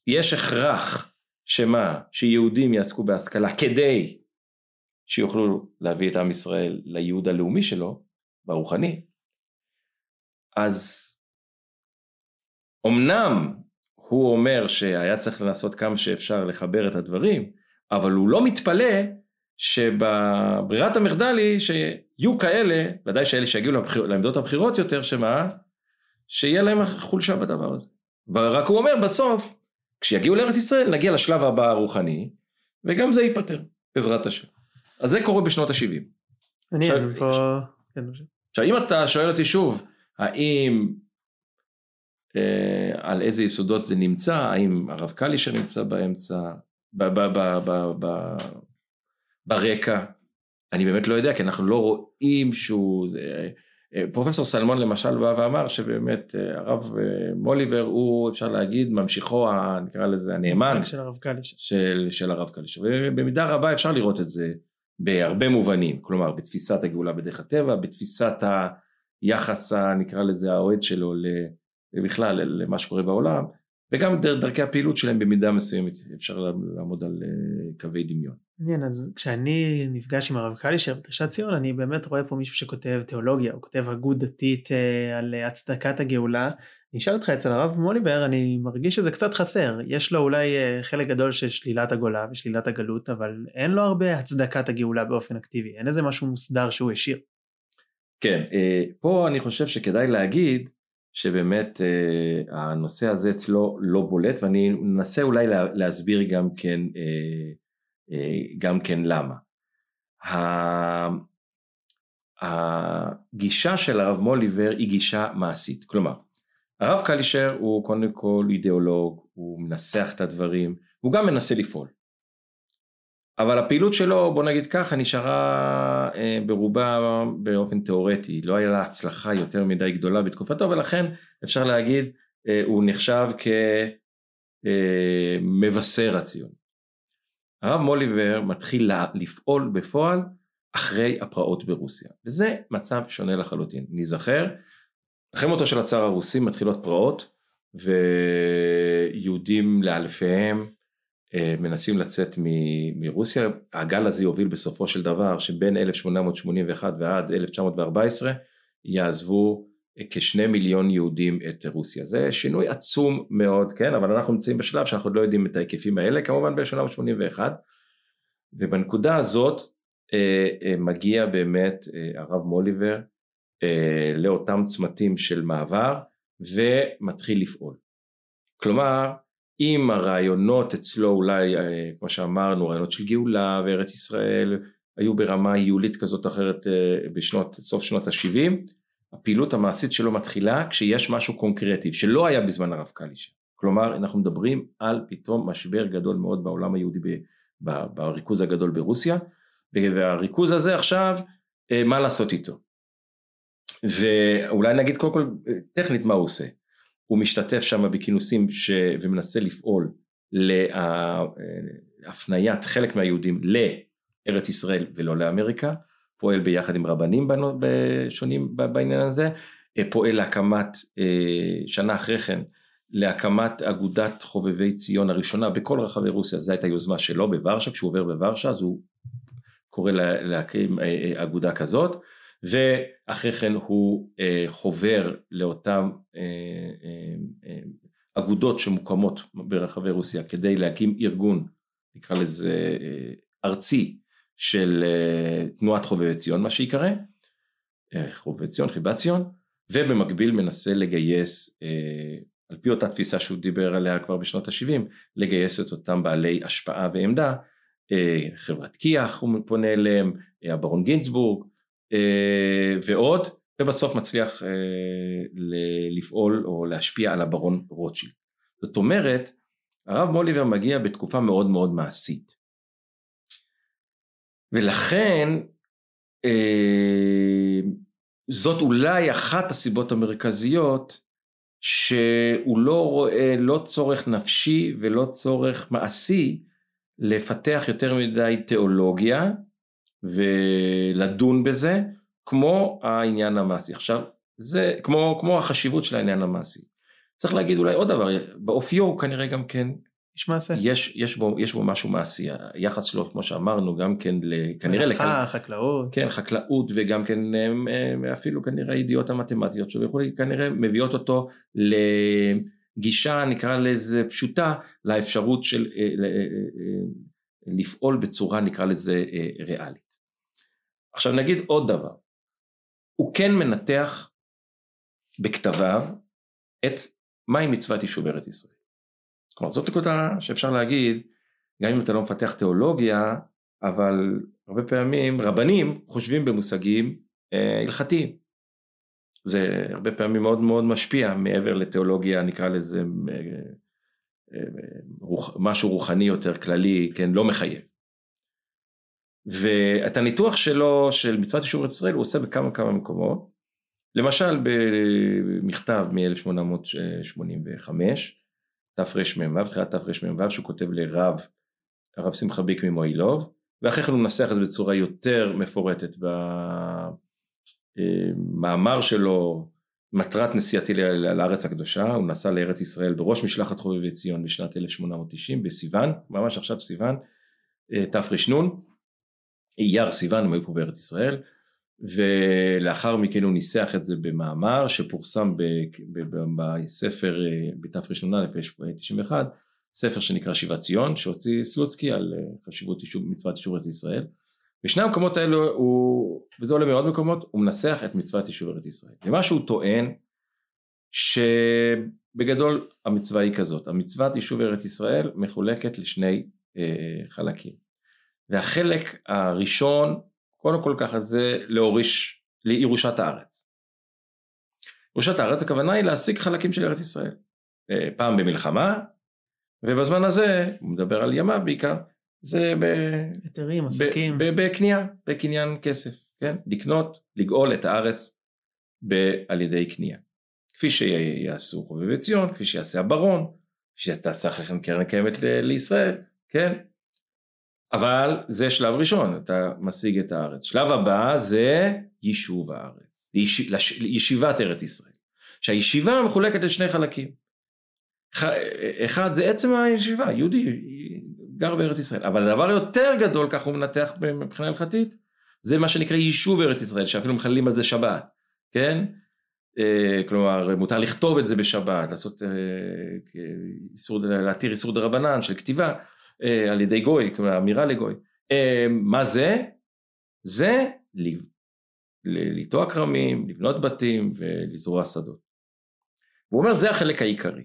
יש הכרח שמה, שיהודים יעסקו בהשכלה כדי שיוכלו להביא את עם ישראל לייעוד הלאומי שלו, ברוחני, אז אמנם הוא אומר שהיה צריך לנסות כמה שאפשר לחבר את הדברים, אבל הוא לא מתפלא שבברירת המחדל היא שיהיו כאלה, ודאי שאלה שיגיעו לבחיר, לעמדות הבכירות יותר, שמה? שיהיה להם חולשה בדבר הזה. ורק הוא אומר בסוף, כשיגיעו לארץ ישראל נגיע לשלב הבא הרוחני, וגם זה ייפתר, בעזרת השם. אז זה קורה בשנות ה-70. אני פה... כן, עכשיו אם אתה שואל אותי שוב, האם על איזה יסודות זה נמצא, האם הרב קלישר נמצא באמצע, ב, ב, ב, ב, ב, ברקע, אני באמת לא יודע, כי אנחנו לא רואים שהוא... אה, פרופסור סלמון למשל בא ואמר שבאמת אה, הרב אה, מוליבר הוא אפשר להגיד ממשיכו נקרא לזה הנאמן של הרב קלישר של, של הרב קלישר ובמידה רבה אפשר לראות את זה בהרבה מובנים כלומר בתפיסת הגאולה בדרך הטבע בתפיסת היחס נקרא לזה האוהד שלו בכלל למה שקורה בעולם וגם דרכי הפעילות שלהם במידה מסוימת אפשר לעמוד על קווי דמיון. מעניין, אז כשאני נפגש עם הרב קלישר בדרישת ציון, אני באמת רואה פה מישהו שכותב תיאולוגיה, הוא כותב הגות דתית אה, על הצדקת הגאולה. אני אשאל אותך, אצל הרב מוליבר, אני מרגיש שזה קצת חסר. יש לו אולי אה, חלק גדול של שלילת הגולה ושלילת הגלות, אבל אין לו הרבה הצדקת הגאולה באופן אקטיבי, אין איזה משהו מוסדר שהוא השאיר. כן, אה, פה אני חושב שכדאי להגיד שבאמת הנושא הזה אצלו לא בולט, ואני אנסה אולי להסביר גם כן אה, גם כן למה. הגישה של הרב מוליבר היא גישה מעשית, כלומר הרב קלישר הוא קודם כל אידיאולוג, הוא מנסח את הדברים, הוא גם מנסה לפעול. אבל הפעילות שלו, בוא נגיד ככה, נשארה אה, ברובה באופן תיאורטי, לא היה לה הצלחה יותר מדי גדולה בתקופתו, ולכן אפשר להגיד, אה, הוא נחשב כמבשר אה, הציון. הרב מוליבר מתחיל לפעול בפועל אחרי הפרעות ברוסיה, וזה מצב שונה לחלוטין. נזכר, אחרי מותו של הצאר הרוסי מתחילות פרעות, ויהודים לאלפיהם מנסים לצאת מ- מרוסיה, הגל הזה יוביל בסופו של דבר שבין 1881 ועד 1914 יעזבו כשני מיליון יהודים את רוסיה. זה שינוי עצום מאוד, כן, אבל אנחנו נמצאים בשלב שאנחנו לא יודעים את ההיקפים האלה, כמובן ב-1881, ובנקודה הזאת אה, אה, מגיע באמת אה, הרב מוליבר אה, לאותם צמתים של מעבר ומתחיל לפעול. כלומר, אם הרעיונות אצלו אולי, אה, כמו שאמרנו, רעיונות של גאולה וארץ ישראל, היו ברמה היולית כזאת או אחרת אה, בשנות, סוף שנות ה-70, הפעילות המעשית שלו מתחילה כשיש משהו קונקרטי שלא היה בזמן הרב קלישר. כלומר אנחנו מדברים על פתאום משבר גדול מאוד בעולם היהודי בריכוז הגדול ברוסיה והריכוז הזה עכשיו אה, מה לעשות איתו. ואולי נגיד קודם כל טכנית מה הוא עושה. הוא משתתף שם בכינוסים ש... ומנסה לפעול להפניית חלק מהיהודים לארץ ישראל ולא לאמריקה. פועל ביחד עם רבנים שונים בעניין הזה, אה, פועל להקמת, אה, שנה אחרי כן, להקמת אגודת חובבי ציון הראשונה בכל רחבי רוסיה, זו הייתה יוזמה שלו בוורשה, כשהוא עובר בוורשה אז הוא קורא להקים אה, אגודה כזאת, ואחרי כן הוא חובר לאותם אגודות שמוקמות ברחבי רוסיה כדי להקים ארגון, נקרא לזה ארצי, של אה, תנועת חובבי ציון מה שיקרא, אה, חובבי ציון, חיבת ציון, ובמקביל מנסה לגייס, אה, על פי אותה תפיסה שהוא דיבר עליה כבר בשנות ה-70, לגייס את אותם בעלי השפעה ועמדה, חברת כי"ח הוא פונה אליהם, הברון גינצבורג ועוד, ובסוף מצליח לפעול או להשפיע על הברון רוטשילד. זאת אומרת, הרב מוליבר מגיע בתקופה מאוד מאוד מעשית. ולכן אה, זאת אולי אחת הסיבות המרכזיות שהוא לא רואה לא צורך נפשי ולא צורך מעשי לפתח יותר מדי תיאולוגיה ולדון בזה כמו העניין המעשי. עכשיו זה כמו, כמו החשיבות של העניין המעשי. צריך להגיד אולי עוד דבר, באופיו הוא כנראה גם כן יש מעשה. יש, יש, בו, יש בו משהו מעשי, היחס שלו כמו שאמרנו גם כן כנראה מלאכה, חקלאות. כן, חקלאות וגם כן אפילו כנראה הידיעות המתמטיות שלו וכולי, כנראה מביאות אותו לגישה נקרא לזה פשוטה לאפשרות של אה, אה, אה, לפעול בצורה נקרא לזה ריאלית. עכשיו נגיד עוד דבר, הוא כן מנתח בכתביו את מהי מצוות יישוב ארץ ישראל. כלומר זאת נקודה שאפשר להגיד, גם אם אתה לא מפתח תיאולוגיה, אבל הרבה פעמים רבנים חושבים במושגים אה, הלכתיים. זה הרבה פעמים מאוד מאוד משפיע מעבר לתיאולוגיה נקרא לזה אה, אה, רוח, משהו רוחני יותר כללי, כן, לא מחייב. ואת הניתוח שלו של מצוות יישוב ארץ ישראל הוא עושה בכמה כמה מקומות, למשל במכתב מ-1885 תרמ"ו, תחילת תרמ"ו, שהוא כותב לרב, הרב שמחה ביק ממועילוב, ואחרי כן הוא מנסח את זה בצורה יותר מפורטת במאמר שלו, מטרת נסיעתי לארץ הקדושה, הוא נסע לארץ ישראל בראש משלחת חובבי ציון בשנת 1890 בסיוון, ממש עכשיו סיוון, אה, תר"ן, אייר סיוון, הם היו פה בארץ ישראל, ולאחר מכן הוא ניסח את זה במאמר שפורסם בספר אה, בתר"א 91 ספר שנקרא שיבת ציון שהוציא סלוצקי על אה, חשיבות אישוב, מצוות אישור ארץ ישראל. בשני המקומות האלו הוא, וזה עולה מעוד מקומות, הוא מנסח את מצוות אישור ארץ ישראל. ומה שהוא טוען שבגדול המצווה היא כזאת המצוות יישוב ארץ ישראל מחולקת לשני אה, חלקים והחלק הראשון קודם כל ככה זה להוריש לירושת הארץ. ירושת הארץ הכוונה היא להשיג חלקים של ארץ ישראל. אה, פעם במלחמה, ובזמן הזה, הוא מדבר על ימיו בעיקר, זה ב... היתרים, עסקים. בקנייה, בקניין כסף, כן? לקנות, לגאול את הארץ ב- על ידי קנייה. כפי שיעשו חובבי ציון, כפי שיעשה הברון, כפי שתעשה אחרי כן קרן קיימת לישראל, כן? אבל זה שלב ראשון, אתה משיג את הארץ. שלב הבא זה יישוב הארץ, יש, ישיבת ארץ ישראל. שהישיבה מחולקת לשני חלקים. אחד זה עצם הישיבה, יהודי גר בארץ ישראל, אבל הדבר יותר גדול, כך הוא מנתח מבחינה הלכתית, זה מה שנקרא יישוב ארץ ישראל, שאפילו מחללים על זה שבת, כן? אה, כלומר, מותר לכתוב את זה בשבת, לעשות, אה, איסור, להתיר איסור דה רבנן של כתיבה, אה, על ידי גוי, כלומר אמירה לגוי. אה, מה זה? זה לטוע כרמים, לבנות בתים ולזרוע שדות. הוא אומר זה החלק העיקרי.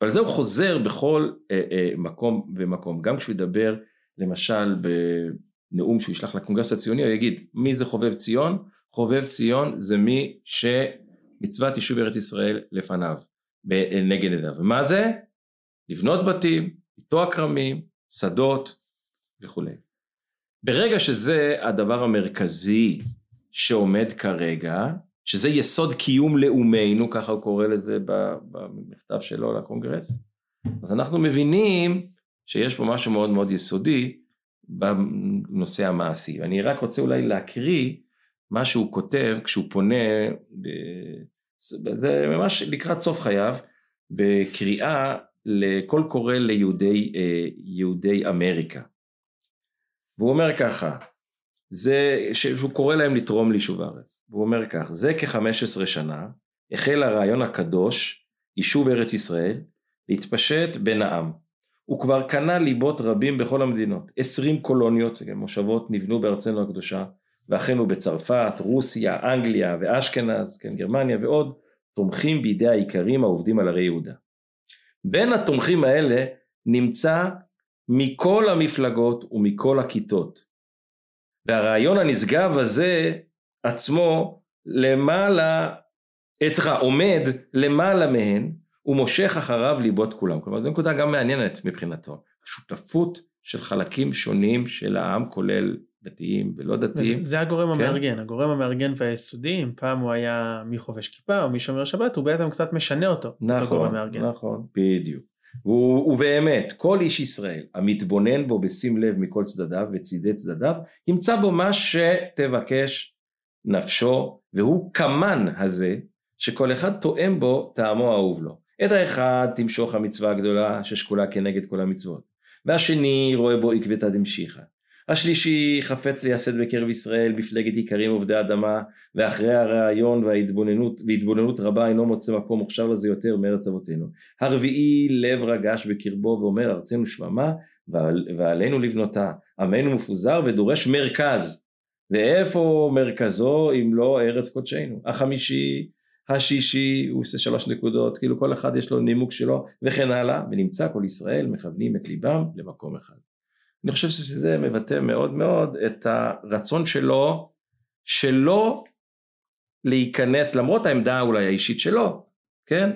ועל זה הוא חוזר בכל אה, אה, מקום ומקום, גם כשהוא ידבר למשל בנאום שהוא ישלח לקונגרס הציוני, הוא יגיד מי זה חובב ציון? חובב ציון זה מי שמצוות יישוב ארץ ישראל לפניו, נגד עדיו. ומה זה? לבנות בתים, לטוע כרמים, שדות וכולי. ברגע שזה הדבר המרכזי שעומד כרגע, שזה יסוד קיום לאומנו, ככה הוא קורא לזה במכתב שלו לקונגרס, אז אנחנו מבינים שיש פה משהו מאוד מאוד יסודי בנושא המעשי. אני רק רוצה אולי להקריא מה שהוא כותב כשהוא פונה. זה ממש לקראת סוף חייו, בקריאה לקול קורא ליהודי אה, אמריקה. והוא אומר ככה, זה שהוא קורא להם לתרום ליישוב הארץ. והוא אומר כך, זה כ-15 שנה החל הרעיון הקדוש, יישוב ארץ ישראל, להתפשט בין העם. הוא כבר קנה ליבות רבים בכל המדינות. 20 קולוניות, מושבות, נבנו בארצנו הקדושה, ואחינו בצרפת, רוסיה, אנגליה ואשכנז, כן, גרמניה ועוד, תומכים בידי האיכרים העובדים על הרי יהודה. בין התומכים האלה נמצא מכל המפלגות ומכל הכיתות. והרעיון הנשגב הזה עצמו למעלה, אה, עומד למעלה מהן ומושך אחריו ליבות כולם. כלומר זו נקודה גם מעניינת מבחינתו. שותפות של חלקים שונים של העם כולל דתיים ולא דתיים. זה, זה הגורם כן. המארגן, הגורם המארגן והיסודי, אם פעם הוא היה מי חובש כיפה או מי שומר שבת, הוא בעצם קצת משנה אותו, נכון. נכון, בדיוק. והוא- ובאמת, כל איש ישראל המתבונן בו בשים לב מכל צדדיו וצידי צדדיו, ימצא בו מה שתבקש נפשו, והוא כמן הזה, שכל אחד תואם בו טעמו האהוב לו. את האחד תמשוך המצווה הגדולה ששקולה כנגד כל המצוות, והשני רואה בו עקבתא דמשיחא. השלישי חפץ לייסד בקרב ישראל מפלגת איכרים עובדי אדמה, ואחרי הרעיון וההתבוננות, והתבוננות רבה אינו מוצא מקום מוכשר לזה יותר מארץ אבותינו. הרביעי לב רגש בקרבו ואומר ארצנו שממה ועל, ועלינו לבנותה. עמנו מפוזר ודורש מרכז. ואיפה מרכזו אם לא ארץ קודשנו. החמישי, השישי, הוא עושה שלוש נקודות, כאילו כל אחד יש לו נימוק שלו וכן הלאה, ונמצא כל ישראל מכוונים את ליבם למקום אחד. אני חושב שזה מבטא מאוד מאוד את הרצון שלו שלא להיכנס, למרות העמדה אולי האישית שלו, כן?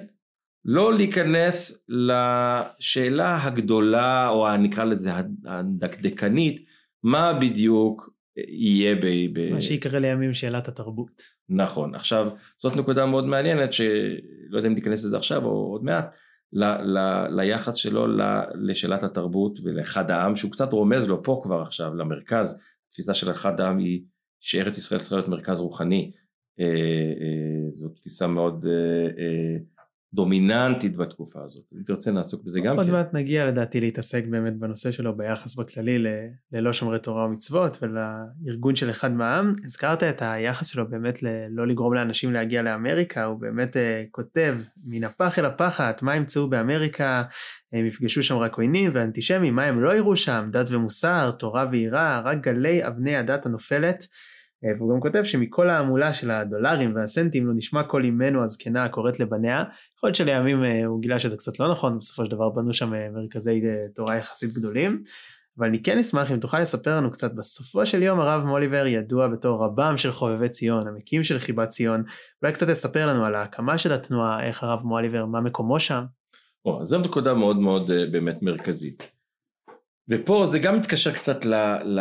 לא להיכנס לשאלה הגדולה או נקרא לזה הדקדקנית, מה בדיוק יהיה ב... ב... מה שיקרא לימים שאלת התרבות. נכון. עכשיו, זאת נקודה מאוד מעניינת שלא יודע אם ניכנס לזה עכשיו או עוד מעט, ל, ל, ליחס שלו ל, לשאלת התרבות ולאחד העם, שהוא קצת רומז לו פה כבר עכשיו, למרכז. התפיסה של אחד העם היא שארץ ישראל צריכה להיות מרכז רוחני. אה, אה, זו תפיסה מאוד אה, אה, דומיננטית בתקופה הזאת. אם תרצה נעסוק בזה גם עוד כן. מעט נגיע לדעתי להתעסק באמת בנושא שלו ביחס בכללי ל- ללא שומרי תורה ומצוות ולארגון של אחד מהעם. הזכרת את היחס שלו באמת ללא לגרום לאנשים להגיע לאמריקה, הוא באמת אה, כותב מן הפח אל הפחת, מה ימצאו באמריקה, הם יפגשו שם רק עוינים ואנטישמים, מה הם לא יראו שם, דת ומוסר, תורה ויראה, רק גלי אבני הדת הנופלת. אה, והוא גם כותב שמכל ההמולה של הדולרים והסנטים לא נשמע קול אמנו הזקנה הקוראת לבניה, יכול להיות שלימים אה, הוא גילה שזה קצת לא נכון, בסופו של דבר בנו שם אה, מרכזי תורה יחסית גדולים, אבל אני כן אשמח אם תוכל לספר לנו קצת, בסופו של יום הרב מוליבר ידוע בתור רבם של חובבי ציון, המקים של חיבת ציון, אולי קצת תספר לנו על ההקמה של התנועה, איך הרב מוהליבר, מה מקומו שם. או, זו נקודה מאוד מאוד באמת מרכזית. ופה זה גם מתקשר קצת ל, ל,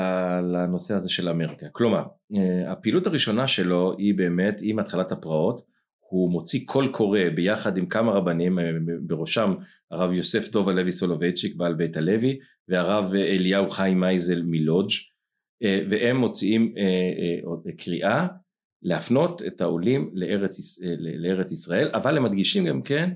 לנושא הזה של אמריקה. כלומר, אה, הפעילות הראשונה שלו היא באמת עם התחלת הפרעות, הוא מוציא קול קורא ביחד עם כמה רבנים, אה, בראשם הרב יוסף דוב הלוי סולובייצ'יק בעל בית הלוי, והרב אליהו חיים מייזל מלודג', אה, והם מוציאים אה, אה, קריאה להפנות את העולים לארץ, לארץ ישראל, אבל הם מדגישים גם כן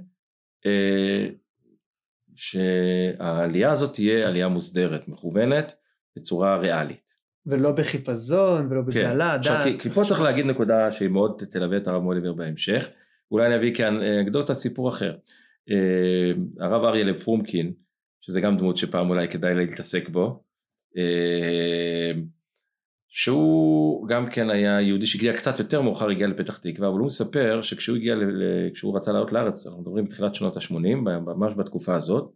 שהעלייה הזאת תהיה עלייה מוסדרת, מכוונת, בצורה ריאלית. ולא בחיפזון ולא כן. בבהלה, עכשיו, כי, כי פה צריך להגיד נקודה שהיא מאוד תלווה את הרב מוליבר בהמשך, אולי אני אביא כאן אה, אנקדוטה סיפור אחר. אה, הרב אריה לב פרומקין, שזה גם דמות שפעם אולי כדאי להתעסק בו, אה, שהוא גם כן היה יהודי שהגיע קצת יותר מאוחר, הגיע לפתח תקווה, אבל הוא מספר שכשהוא הגיע, כשהוא רצה לעלות לארץ, אנחנו מדברים בתחילת שנות ה-80, ממש בתקופה הזאת,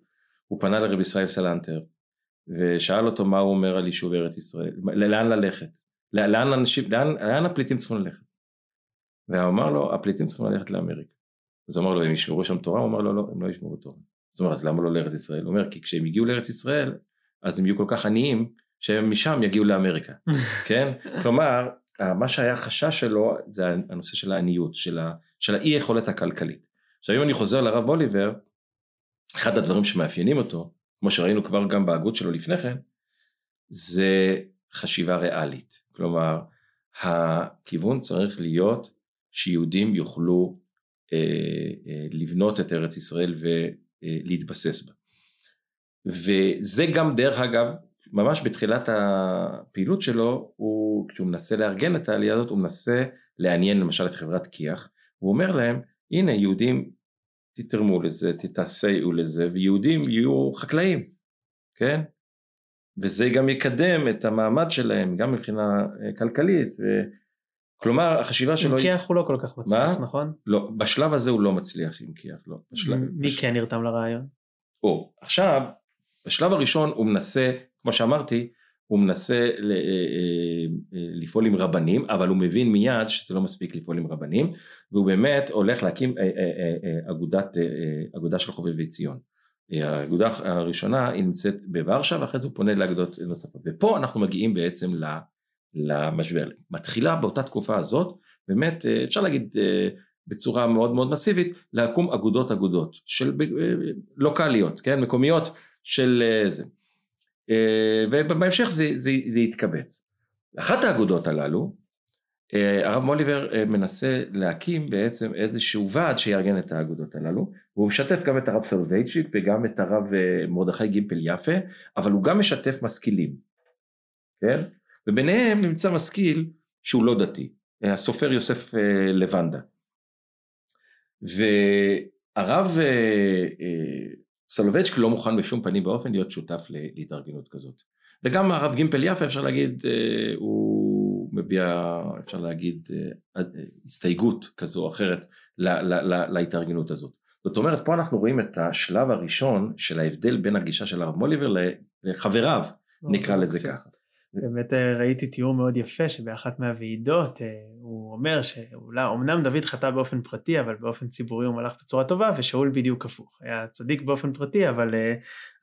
הוא פנה לרבי ישראל סלנטר, ושאל אותו מה הוא אומר על יישוב ארץ ישראל, לאן ללכת, לאן אנשים, לאן, לאן הפליטים צריכים ללכת. והוא אמר לו, הפליטים צריכים ללכת לאמריקה. אז הוא אמר לו, הם ישמרו שם תורה? הוא אמר לו, לא, הם לא ישמרו תורה. זאת אומרת, למה לא לארץ ישראל? הוא אומר, כי כשהם הגיעו לארץ ישראל, אז הם יהיו כל כך עניים, שהם משם יגיעו לאמריקה. [LAUGHS] כן? כלומר, מה שהיה חשש שלו זה הנושא של העניות, של, ה, של האי יכולת הכלכלית. עכשיו אם אני חוזר לרב בוליבר, אחד הדברים שמאפיינים אותו, כמו שראינו כבר גם בהגות שלו לפני כן, זה חשיבה ריאלית. כלומר, הכיוון צריך להיות שיהודים יוכלו אה, אה, לבנות את ארץ ישראל ולהתבסס בה. וזה גם דרך אגב ממש בתחילת הפעילות שלו, הוא, כשהוא מנסה לארגן את העלייה הזאת, הוא מנסה לעניין למשל את חברת כי"ח, והוא אומר להם, הנה יהודים תתרמו לזה, תתעשייו לזה, ויהודים יהיו חקלאים, כן? וזה גם יקדם את המעמד שלהם, גם מבחינה אה, כלכלית, ו... כלומר החשיבה שלו... עם כי"ח הוא לא כל כך מצליח, מה? נכון? לא, בשלב הזה הוא לא מצליח עם כי"ח, לא. בשלב, מי בש... כן נרתם לרעיון? או, עכשיו, בשלב הראשון הוא מנסה, כמו שאמרתי, הוא מנסה ל- אה, אה, לפעול עם רבנים, אבל הוא מבין מיד שזה לא מספיק לפעול עם רבנים, והוא באמת הולך להקים אה, אה, אה, אה, אגודת, אה, אה, אגודה של חובבי ציון. אה, האגודה הראשונה היא נמצאת בוורשה, ואחרי זה הוא פונה לאגודות נוספות. ופה אנחנו מגיעים בעצם למשבר. מתחילה באותה תקופה הזאת, באמת אפשר להגיד בצורה מאוד מאוד מסיבית, להקום אגודות אגודות של לוקאליות, כן, מקומיות של זה. ובהמשך זה, זה, זה יתקבץ. אחת האגודות הללו אה, הרב מוליבר אה, מנסה להקים בעצם איזשהו ועד שיארגן את האגודות הללו והוא משתף גם את הרב סולובייצ'יק וגם את הרב אה, מרדכי גימפל יפה אבל הוא גם משתף משכילים כן וביניהם נמצא משכיל שהוא לא דתי הסופר יוסף לבנדה והרב סולובייצ'יק לא מוכן בשום פנים ואופן להיות שותף להתארגנות כזאת וגם הרב גימפל יפה אפשר להגיד הוא מביע אפשר להגיד אה, הסתייגות כזו או אחרת להתארגנות הזאת. זאת אומרת פה אנחנו רואים את השלב הראשון של ההבדל בין הגישה של הרב מוליבר לחבריו נקרא לזה ככה. באמת אה, ראיתי תיאור מאוד יפה שבאחת מהוועידות אה, הוא אומר שאומנם דוד חטא באופן פרטי אבל באופן ציבורי הוא מלך בצורה טובה ושאול בדיוק הפוך. היה צדיק באופן פרטי אבל, אה,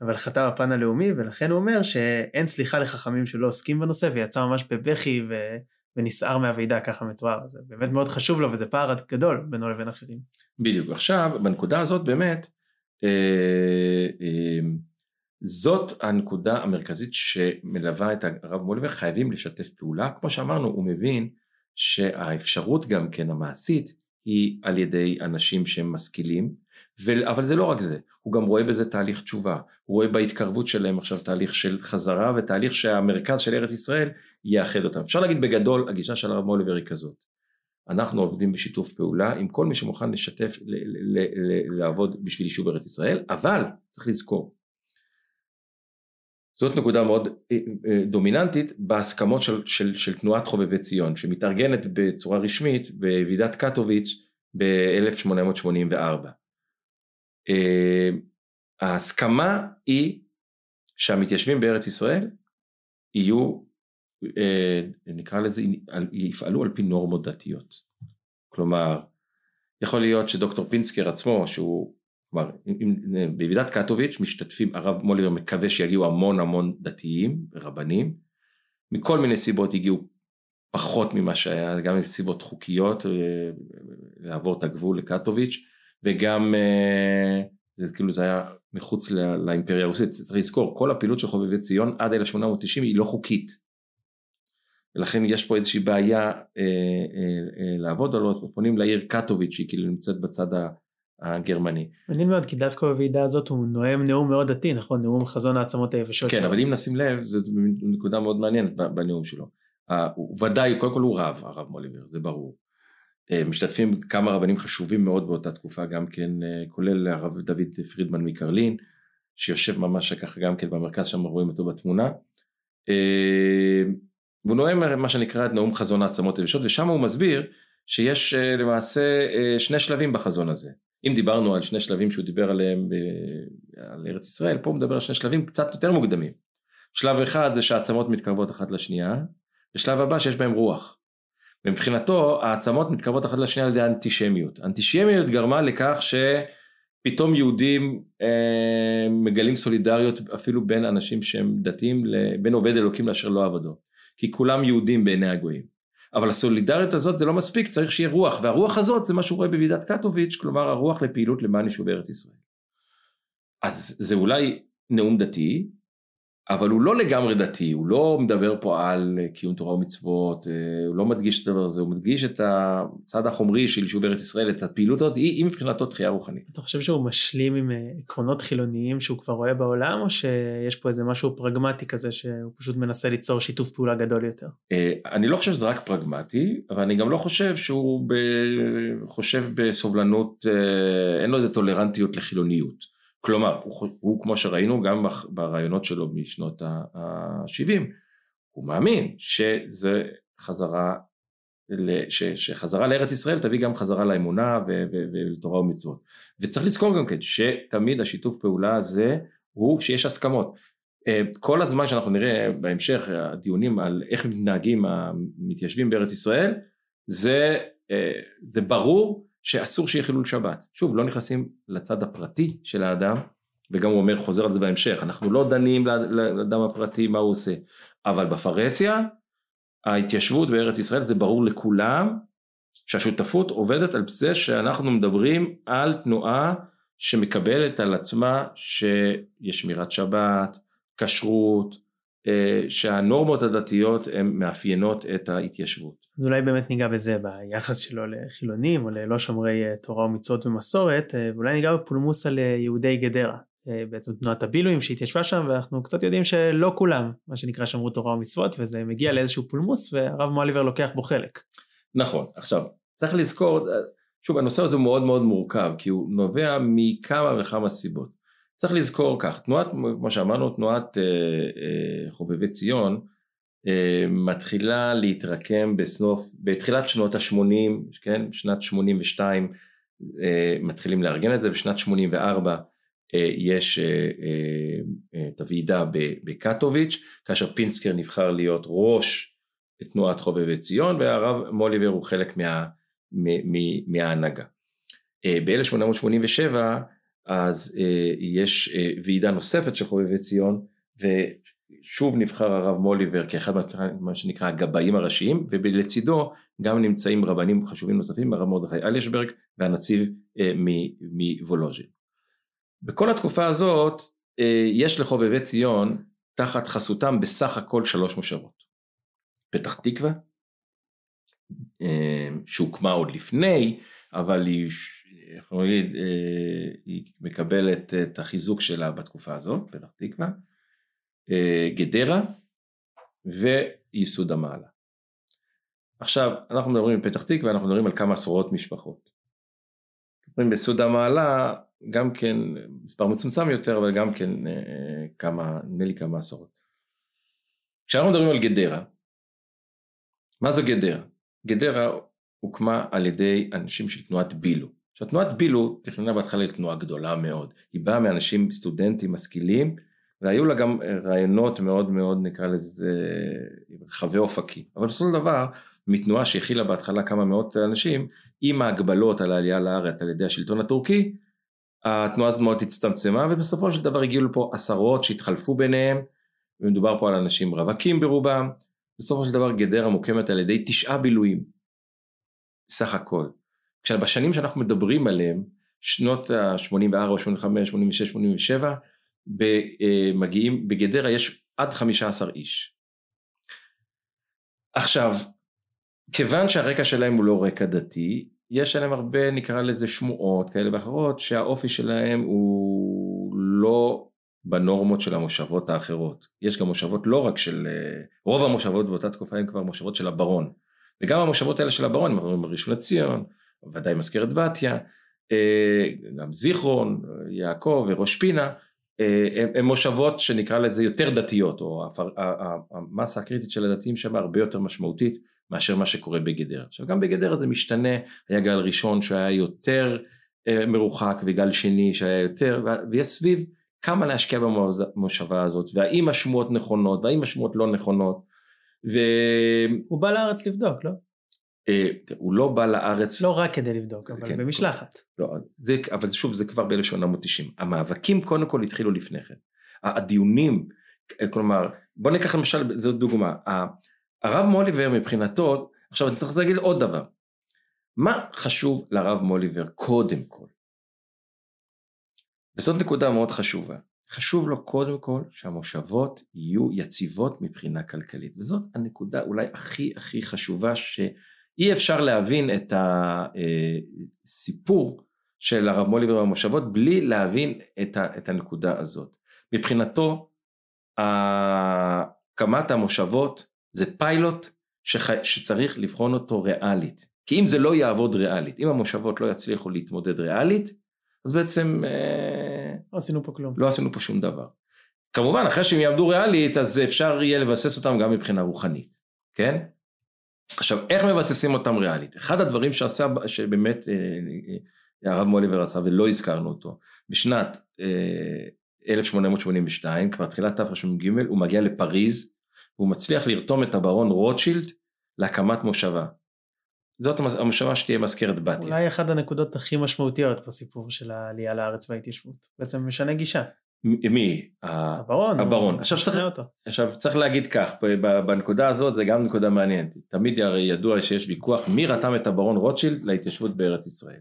אבל חטא בפן הלאומי ולכן הוא אומר שאין סליחה לחכמים שלא עוסקים בנושא ויצא ממש בבכי ו, ונסער מהוועידה ככה מתואר. זה באמת מאוד חשוב לו וזה פער גדול בינו לבין אחרים. בדיוק. עכשיו בנקודה הזאת באמת אה, אה, זאת הנקודה המרכזית שמלווה את הרב מוליבר, חייבים לשתף פעולה, כמו שאמרנו הוא מבין שהאפשרות גם כן המעשית היא על ידי אנשים שהם משכילים, ו... אבל זה לא רק זה, הוא גם רואה בזה תהליך תשובה, הוא רואה בהתקרבות שלהם עכשיו תהליך של חזרה ותהליך שהמרכז של ארץ ישראל יאחד אותם. אפשר להגיד בגדול הגישה של הרב מוליבר היא כזאת, אנחנו עובדים בשיתוף פעולה עם כל מי שמוכן לשתף, ל- ל- ל- לעבוד בשביל יישוב ארץ ישראל, אבל צריך לזכור זאת נקודה מאוד אה, אה, דומיננטית בהסכמות של, של, של תנועת חובבי ציון שמתארגנת בצורה רשמית בוועידת קטוביץ' ב-1884. אה, ההסכמה היא שהמתיישבים בארץ ישראל יהיו, נקרא לזה, יפעלו על פי נורמות דתיות. כלומר, יכול להיות שדוקטור פינסקר עצמו, שהוא כלומר בוועידת קטוביץ' משתתפים הרב מוליבר מקווה שיגיעו המון המון דתיים ורבנים. מכל מיני סיבות הגיעו פחות ממה שהיה גם מסיבות חוקיות אה, לעבור את הגבול לקטוביץ' וגם אה, זה כאילו זה היה מחוץ לאימפריה הרוסית. צריך לזכור כל הפעילות של חובבי ציון עד 1890 היא לא חוקית. ולכן יש פה איזושהי בעיה אה, אה, אה, לעבוד עליו. פונים לעיר קטוביץ' שהיא כאילו נמצאת בצד ה... הגרמני. מעניין מאוד כי דווקא בוועידה הזאת הוא נואם נאום מאוד דתי נכון נאום חזון העצמות היבשות. כן אבל אם נשים לב זו נקודה מאוד מעניינת בנאום שלו. הוא ודאי קודם כל הוא רב הרב מוליבר זה ברור. אה, משתתפים כמה רבנים חשובים מאוד באותה תקופה גם כן אה, כולל הרב דוד פרידמן מקרלין שיושב ממש ככה גם כן במרכז שם רואים אותו בתמונה. אה, והוא נואם מה שנקרא את נאום חזון העצמות היבשות ושם הוא מסביר שיש למעשה שני שלבים בחזון הזה. אם דיברנו על שני שלבים שהוא דיבר עליהם ב... על ארץ ישראל, פה הוא מדבר על שני שלבים קצת יותר מוקדמים. שלב אחד זה שהעצמות מתקרבות אחת לשנייה, ושלב הבא שיש בהם רוח. ומבחינתו העצמות מתקרבות אחת לשנייה על ידי האנטישמיות. האנטישמיות גרמה לכך שפתאום יהודים אה, מגלים סולידריות אפילו בין אנשים שהם דתיים, בין עובד אלוקים לאשר לא עבדו. כי כולם יהודים בעיני הגויים. אבל הסולידריות הזאת זה לא מספיק, צריך שיהיה רוח, והרוח הזאת זה מה שהוא רואה בוועידת קטוביץ', כלומר הרוח לפעילות למען יישובי ארץ ישראל. אז זה אולי נאום דתי, אבל הוא לא לגמרי דתי, הוא לא מדבר פה על קיום תורה ומצוות, אה, הוא לא מדגיש את הדבר הזה, הוא מדגיש את הצד החומרי של יישוב ארץ ישראל, את הפעילות הזאת, היא, היא מבחינתו תחייה רוחנית. אתה חושב שהוא משלים עם אה, עקרונות חילוניים שהוא כבר רואה בעולם, או שיש פה איזה משהו פרגמטי כזה שהוא פשוט מנסה ליצור שיתוף פעולה גדול יותר? אה, אני לא חושב שזה רק פרגמטי, אבל אני גם לא חושב שהוא ב... חושב בסובלנות, אין לו איזה טולרנטיות לחילוניות. כלומר, הוא, הוא כמו שראינו גם ברעיונות שלו משנות ה-70, הוא מאמין שזה חזרה, ש, שחזרה לארץ ישראל תביא גם חזרה לאמונה ולתורה ומצוות. וצריך לזכור גם כן שתמיד השיתוף פעולה הזה הוא שיש הסכמות. אה, כל הזמן שאנחנו נראה בהמשך הדיונים על איך מתנהגים המתיישבים בארץ ישראל, זה, אה, זה ברור שאסור שיהיה חילול שבת. שוב, לא נכנסים לצד הפרטי של האדם, וגם הוא אומר, חוזר על זה בהמשך, אנחנו לא דנים לאדם הפרטי מה הוא עושה, אבל בפרהסיה, ההתיישבות בארץ ישראל זה ברור לכולם שהשותפות עובדת על זה שאנחנו מדברים על תנועה שמקבלת על עצמה שיש שמירת שבת, כשרות, אה, שהנורמות הדתיות הן מאפיינות את ההתיישבות. אז אולי באמת ניגע בזה ביחס שלו לחילונים או ללא שומרי אה, תורה ומצוות ומסורת אה, ואולי ניגע בפולמוס על יהודי גדרה בעצם תנועת הבילויים שהתיישבה שם ואנחנו קצת יודעים שלא כולם מה שנקרא שמרו תורה ומצוות וזה מגיע לאיזשהו פולמוס והרב מואליבר לוקח בו חלק. נכון עכשיו צריך לזכור שוב הנושא הזה מאוד מאוד מורכב כי הוא נובע מכמה וכמה סיבות צריך לזכור כך, תנועת, כמו שאמרנו, תנועת אה, אה, חובבי ציון אה, מתחילה להתרקם בסנוף, בתחילת שנות ה-80, כן, שנת 82 אה, מתחילים לארגן את זה, בשנת 84 אה, יש אה, את הוועידה בקטוביץ', כאשר פינסקר נבחר להיות ראש תנועת חובבי ציון והרב מוליבר הוא חלק מה, מההנהגה. אה, ב-1887 אז יש ועידה נוספת של חובבי ציון ושוב נבחר הרב מוליבר כאחד מה שנקרא הגבאים הראשיים ולצידו גם נמצאים רבנים חשובים נוספים הרב מרדכי אלשברג והנציב אה, מוולוז'ין. בכל התקופה הזאת אה, יש לחובבי ציון תחת חסותם בסך הכל שלוש מושבות. פתח תקווה אה, שהוקמה עוד לפני אבל היא להגיד, אה, היא מקבלת את החיזוק שלה בתקופה הזאת, פתח תקווה, גדרה וייסוד המעלה. עכשיו, אנחנו מדברים בפתח תקווה, אנחנו מדברים על כמה עשרות משפחות. מדברים ביסוד המעלה, גם כן מספר מצומצם יותר, אבל גם כן אה, כמה, נדמה לי כמה עשרות. כשאנחנו מדברים על גדרה, מה זו גדרה? גדרה הוקמה על ידי אנשים של תנועת בילו. עכשיו תנועת בילו תכננה בהתחלה לתנועה גדולה מאוד, היא באה מאנשים סטודנטים משכילים והיו לה גם רעיונות מאוד מאוד נקרא לזה רחבי אופקים, אבל בסופו של דבר מתנועה שהכילה בהתחלה כמה מאות אנשים עם ההגבלות על העלייה לארץ על ידי השלטון הטורקי התנועה הזאת מאוד הצטמצמה ובסופו של דבר הגיעו לפה עשרות שהתחלפו ביניהם ומדובר פה על אנשים רווקים ברובם בסופו של דבר גדרה מוקמת על ידי תשעה בילויים סך הכל. בשנים שאנחנו מדברים עליהם, שנות ה-84, 85, 86, 87, מגיעים, בגדרה יש עד 15 איש. עכשיו, כיוון שהרקע שלהם הוא לא רקע דתי, יש עליהם הרבה נקרא לזה שמועות כאלה ואחרות שהאופי שלהם הוא לא בנורמות של המושבות האחרות. יש גם מושבות לא רק של, רוב המושבות באותה תקופה הם כבר מושבות של הברון. וגם המושבות האלה של הברון, אנחנו מדברים ראשון לציון, ודאי מזכרת בתיה, אה, גם זיכרון, יעקב וראש פינה, אה, הם מושבות שנקרא לזה יותר דתיות, או המסה הקריטית של הדתיים שם הרבה יותר משמעותית מאשר מה שקורה בגדרה. עכשיו גם בגדרה זה משתנה, היה גל ראשון שהיה יותר אה, מרוחק וגל שני שהיה יותר, ויש סביב כמה להשקיע במושבה הזאת, והאם השמועות נכונות והאם השמועות לא נכונות. ו... הוא בא לארץ לבדוק, לא? אה, הוא לא בא לארץ לא רק כדי לבדוק אבל כן, במשלחת. לא, זה, אבל שוב זה כבר ב-1890. המאבקים קודם כל התחילו לפני כן. הדיונים כלומר בוא ניקח למשל זו דוגמה. הרב מוליבר מבחינתו עכשיו אני צריך להגיד עוד דבר. מה חשוב לרב מוליבר קודם כל? וזאת נקודה מאוד חשובה. חשוב לו קודם כל שהמושבות יהיו יציבות מבחינה כלכלית. וזאת הנקודה אולי הכי הכי חשובה ש... אי אפשר להבין את הסיפור של הרב מוליבר במושבות בלי להבין את, ה, את הנקודה הזאת. מבחינתו הקמת המושבות זה פיילוט שח, שצריך לבחון אותו ריאלית. כי אם זה לא יעבוד ריאלית, אם המושבות לא יצליחו להתמודד ריאלית, אז בעצם... אה, לא עשינו פה כלום. לא עשינו פה שום דבר. כמובן אחרי שהם יעבדו ריאלית אז אפשר יהיה לבסס אותם גם מבחינה רוחנית, כן? עכשיו איך מבססים אותם ריאלית? אחד הדברים שעשה, שבאמת אה, אה, הרב מוליבר עשה ולא הזכרנו אותו, בשנת 1882, אה, כבר תחילת תר"ג, הוא מגיע לפריז, והוא מצליח לרתום את הברון רוטשילד להקמת מושבה. זאת המושבה שתהיה מזכרת בתיה. אולי אחת הנקודות הכי משמעותיות בסיפור של העלייה לארץ וההתיישבות. בעצם משנה גישה. מי? הברון. הברון. עכשיו צריך, עכשיו צריך להגיד כך, בנקודה הזאת זה גם נקודה מעניינת. תמיד הרי ידוע שיש ויכוח מי רתם את הברון רוטשילד להתיישבות בארץ ישראל.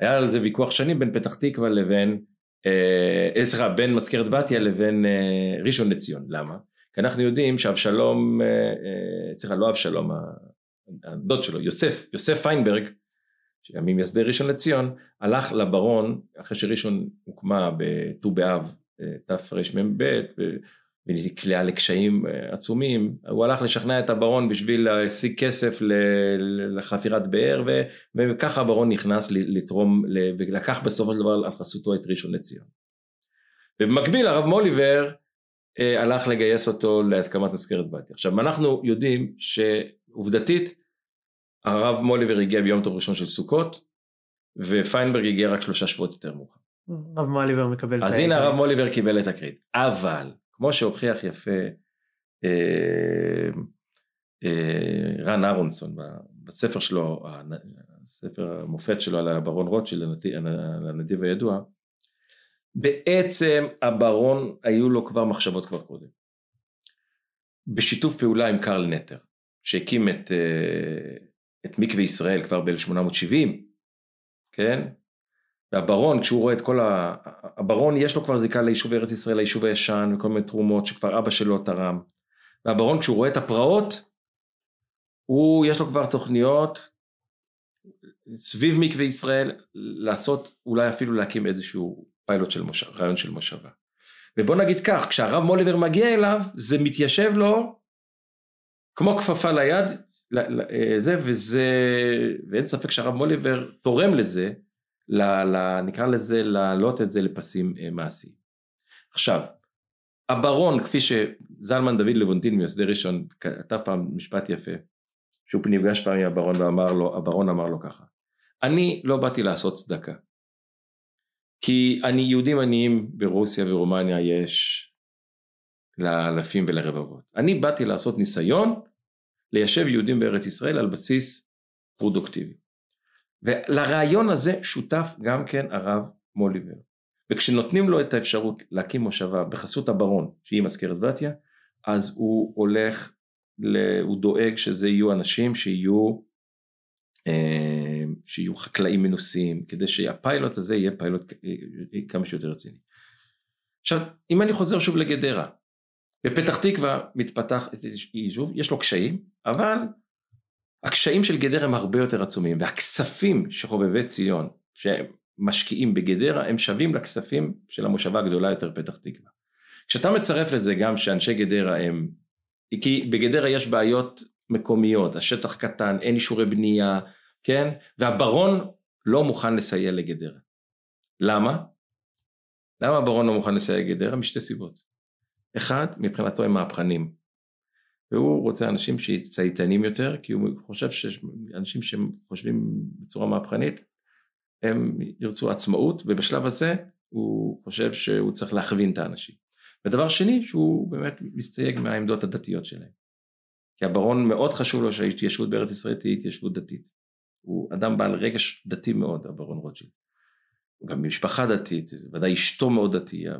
היה על זה ויכוח שנים בין פתח תקווה לבין, אה, אה, סליחה, בין מזכרת בתיה לבין אה, ראשון לציון. למה? כי אנחנו יודעים שאבשלום, אה, אה, סליחה, לא אבשלום, הדוד שלו, יוסף, יוסף פיינברג, שהיה ממייסדי ראשון לציון, הלך לברון, אחרי שראשון הוקמה בט"ו באב תרמ"ב, ונקלעה לקשיים אה, עצומים, הוא הלך לשכנע את הברון בשביל להשיג כסף לחפירת באר, וככה הברון נכנס לתרום, ולקח בסופו של דבר על חסותו את ראשון לציון. ובמקביל הרב מוליבר אה, הלך לגייס אותו להקמת מזכרת בתיה. עכשיו אנחנו יודעים שעובדתית הרב מוליבר הגיע ביום טוב ראשון של סוכות, ופיינברג הגיע רק שלושה שבועות יותר מאוחר. הרב מוליבר מקבל את הקרדיט. אז הנה הרב מוליבר קיבל את הקרדיט. אבל, כמו שהוכיח יפה אה, אה, רן אהרונסון בספר שלו, ספר המופת שלו על הברון רוטשילד, על הנדיב הידוע, בעצם הברון היו לו כבר מחשבות כבר קודם. בשיתוף פעולה עם קרל נטר, שהקים את, אה, את מקווה ישראל כבר ב-1870, כן? והברון, כשהוא רואה את כל ה... הברון יש לו כבר זיקה ליישוב ארץ ישראל, ליישוב הישן, וכל מיני תרומות שכבר אבא שלו תרם. והברון, כשהוא רואה את הפרעות, הוא, יש לו כבר תוכניות סביב מקווה ישראל, לעשות, אולי אפילו להקים איזשהו פיילוט של מושב, רעיון של מושבה. ובוא נגיד כך, כשהרב מוליבר מגיע אליו, זה מתיישב לו כמו כפפה ליד, זה, וזה, ואין ספק שהרב מוליבר תורם לזה, ל, ל, נקרא לזה, להעלות את זה לפסים אה, מעשיים. עכשיו, הברון, כפי שזלמן דוד לבונטין מייסדי ראשון כתב פעם משפט יפה, שהוא נפגש פעם עם הברון ואמר לו, הברון אמר לו ככה, אני לא באתי לעשות צדקה, כי אני, יהודים עניים ברוסיה ורומניה יש לאלפים ולרבבות. אני באתי לעשות ניסיון ליישב יהודים בארץ ישראל על בסיס פרודוקטיבי. ולרעיון הזה שותף גם כן הרב מוליבר. וכשנותנים לו את האפשרות להקים מושבה בחסות הברון, שהיא מזכרת בתיה, אז הוא הולך, הוא דואג שזה יהיו אנשים שיהיו, אה, שיהיו חקלאים מנוסים, כדי שהפיילוט הזה יהיה פיילוט כמה שיותר רציני. עכשיו, אם אני חוזר שוב לגדרה, בפתח תקווה מתפתח יישוב, יש לו קשיים, אבל הקשיים של גדרה הם הרבה יותר עצומים, והכספים שחובבי ציון, שמשקיעים בגדרה, הם שווים לכספים של המושבה הגדולה יותר פתח תקווה. כשאתה מצרף לזה גם שאנשי גדרה הם, כי בגדרה יש בעיות מקומיות, השטח קטן, אין אישורי בנייה, כן? והברון לא מוכן לסייע לגדרה. למה? למה הברון לא מוכן לסייע לגדרה? משתי סיבות. אחד, מבחינתו הם מהפכנים. והוא רוצה אנשים שצייתנים יותר, כי הוא חושב שאנשים שחושבים בצורה מהפכנית, הם ירצו עצמאות, ובשלב הזה הוא חושב שהוא צריך להכווין את האנשים. ודבר שני, שהוא באמת מסתייג מהעמדות הדתיות שלהם. כי הברון מאוד חשוב לו שההתיישבות בארץ ישראל תהיה התיישבות דתית. הוא אדם בעל רגש דתי מאוד, הברון רוטשילד. הוא גם ממשפחה דתית, ודאי אשתו מאוד דתייה,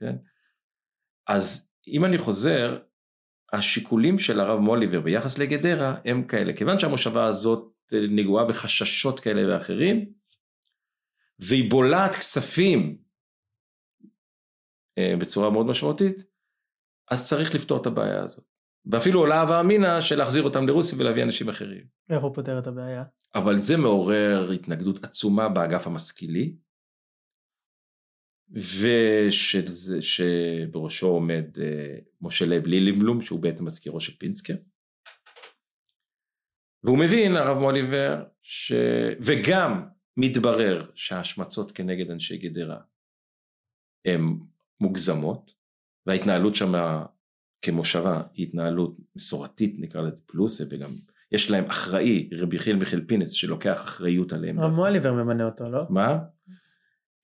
כן? אז אם אני חוזר, השיקולים של הרב מוליבר ביחס לגדרה הם כאלה, כיוון שהמושבה הזאת נגועה בחששות כאלה ואחרים, והיא בולעת כספים אה, בצורה מאוד משמעותית, אז צריך לפתור את הבעיה הזאת. ואפילו עולה הווה אמינא של להחזיר אותם לרוסיה ולהביא אנשים אחרים. איך הוא פותר את הבעיה? אבל זה מעורר התנגדות עצומה באגף המשכילי, ושבראשו עומד אה, משה לב לילימלום שהוא בעצם מזכירו של פינסקר והוא מבין הרב מוליבר ש... וגם מתברר שההשמצות כנגד אנשי גדרה הן מוגזמות וההתנהלות שם כמושבה היא התנהלות מסורתית נקרא לזה פלוס וגם יש להם אחראי רבי חיל מיכאל פינס שלוקח אחריות עליהם. הרב מוליבר ממנה אותו לא? מה?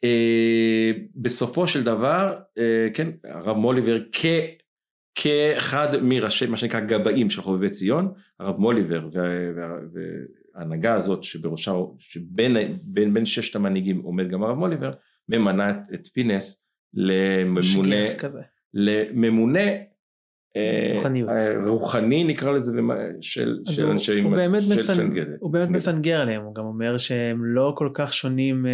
אה, בסופו של דבר, אה, כן, הרב מוליבר כ, כאחד מראשי, מה שנקרא גבאים של חובבי ציון, הרב מוליבר וההנהגה הזאת שבראשה, שבין בין, בין ששת המנהיגים עומד גם הרב מוליבר, ממנה את, פינס לממונה. לממונה רוחניות. אה, רוחני נקרא לזה של של הוא- אנשי הוא באמת של- מסנ- של גדל. הוא באמת מסנגר עליהם, הוא גם אומר שהם לא כל כך שונים, אה,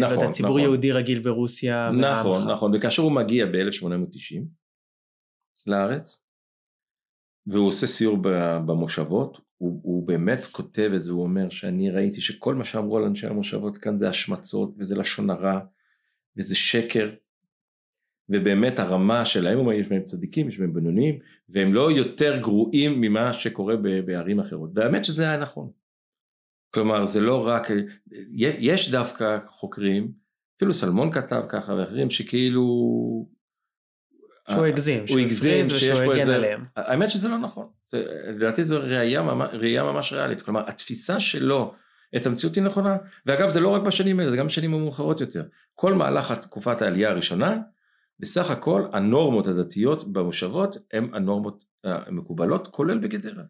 לא נכון, יודע, ציבור נכון. יהודי רגיל ברוסיה. נכון והעמך. נכון וכאשר הוא מגיע ב-1890 לארץ והוא עושה סיור במושבות הוא, הוא באמת כותב את זה הוא אומר שאני ראיתי שכל מה שאמרו על אנשי המושבות כאן זה השמצות וזה לשון הרע וזה שקר ובאמת הרמה שלהם הוא אומר יש בהם צדיקים יש בהם בינוניים והם לא יותר גרועים ממה שקורה בערים אחרות והאמת שזה היה נכון. כלומר זה לא רק יש דווקא חוקרים אפילו סלמון כתב ככה ואחרים שכאילו שהוא הגזים, הוא שהוא הגזים שיש פה איזה עליהם. האמת שזה לא נכון זה, לדעתי זו ראייה ממש, ראייה ממש ריאלית כלומר התפיסה שלו את המציאות היא נכונה ואגב זה לא רק בשנים האלה זה גם בשנים המאוחרות יותר כל מהלך תקופת העלייה הראשונה בסך הכל הנורמות הדתיות במושבות הן הנורמות המקובלות כולל בגדרה.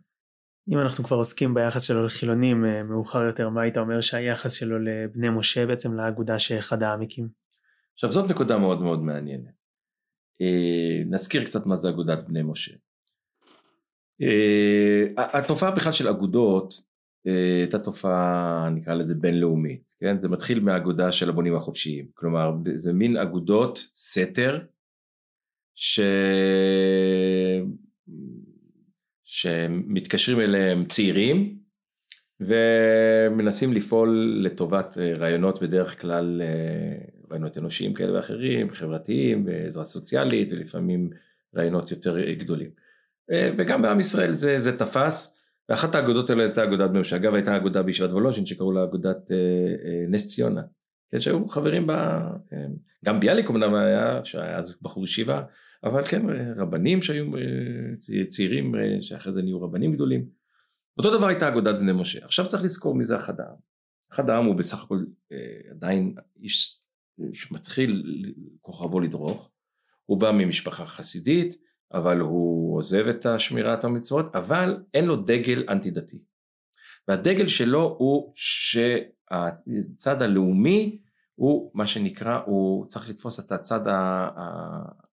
אם אנחנו כבר עוסקים ביחס שלו לחילונים אה, מאוחר יותר, מה היית אומר שהיחס שלו לבני משה בעצם לאגודה שאחד העם הקים? עכשיו זאת נקודה מאוד מאוד מעניינת. אה, נזכיר קצת מה זה אגודת בני משה. אה, התופעה בכלל של אגודות אה, הייתה תופעה נקרא לזה בינלאומית, כן? זה מתחיל מהאגודה של הבונים החופשיים, כלומר זה מין אגודות סתר ש... שמתקשרים אליהם צעירים ומנסים לפעול לטובת אה, רעיונות בדרך כלל אה, רעיונות אנושיים כאלה ואחרים, חברתיים, עזרה סוציאלית ולפעמים רעיונות יותר אה, גדולים. אה, וגם בעם ישראל זה, זה תפס, ואחת האגודות האלה הייתה אגודת בני אגב הייתה אגודה בישיבת וולוז'ין שקראו לה אגודת אה, אה, נס ציונה, כן, שהיו חברים בה, אה, גם ביאליק אמנם היה, שהיה אז בחור ישיבה, אבל כן רבנים שהיו אה, צעירים אה, שאחרי זה נהיו רבנים גדולים. אותו דבר הייתה אגודת בני משה. עכשיו צריך לזכור מי זה אחד העם. אחד העם הוא בסך הכל אה, עדיין איש שמתחיל כוכבו לדרוך, הוא בא ממשפחה חסידית, אבל הוא עוזב את השמירת המצוות, אבל אין לו דגל אנטי דתי. והדגל שלו הוא שהצד הלאומי הוא מה שנקרא, הוא צריך לתפוס את הצד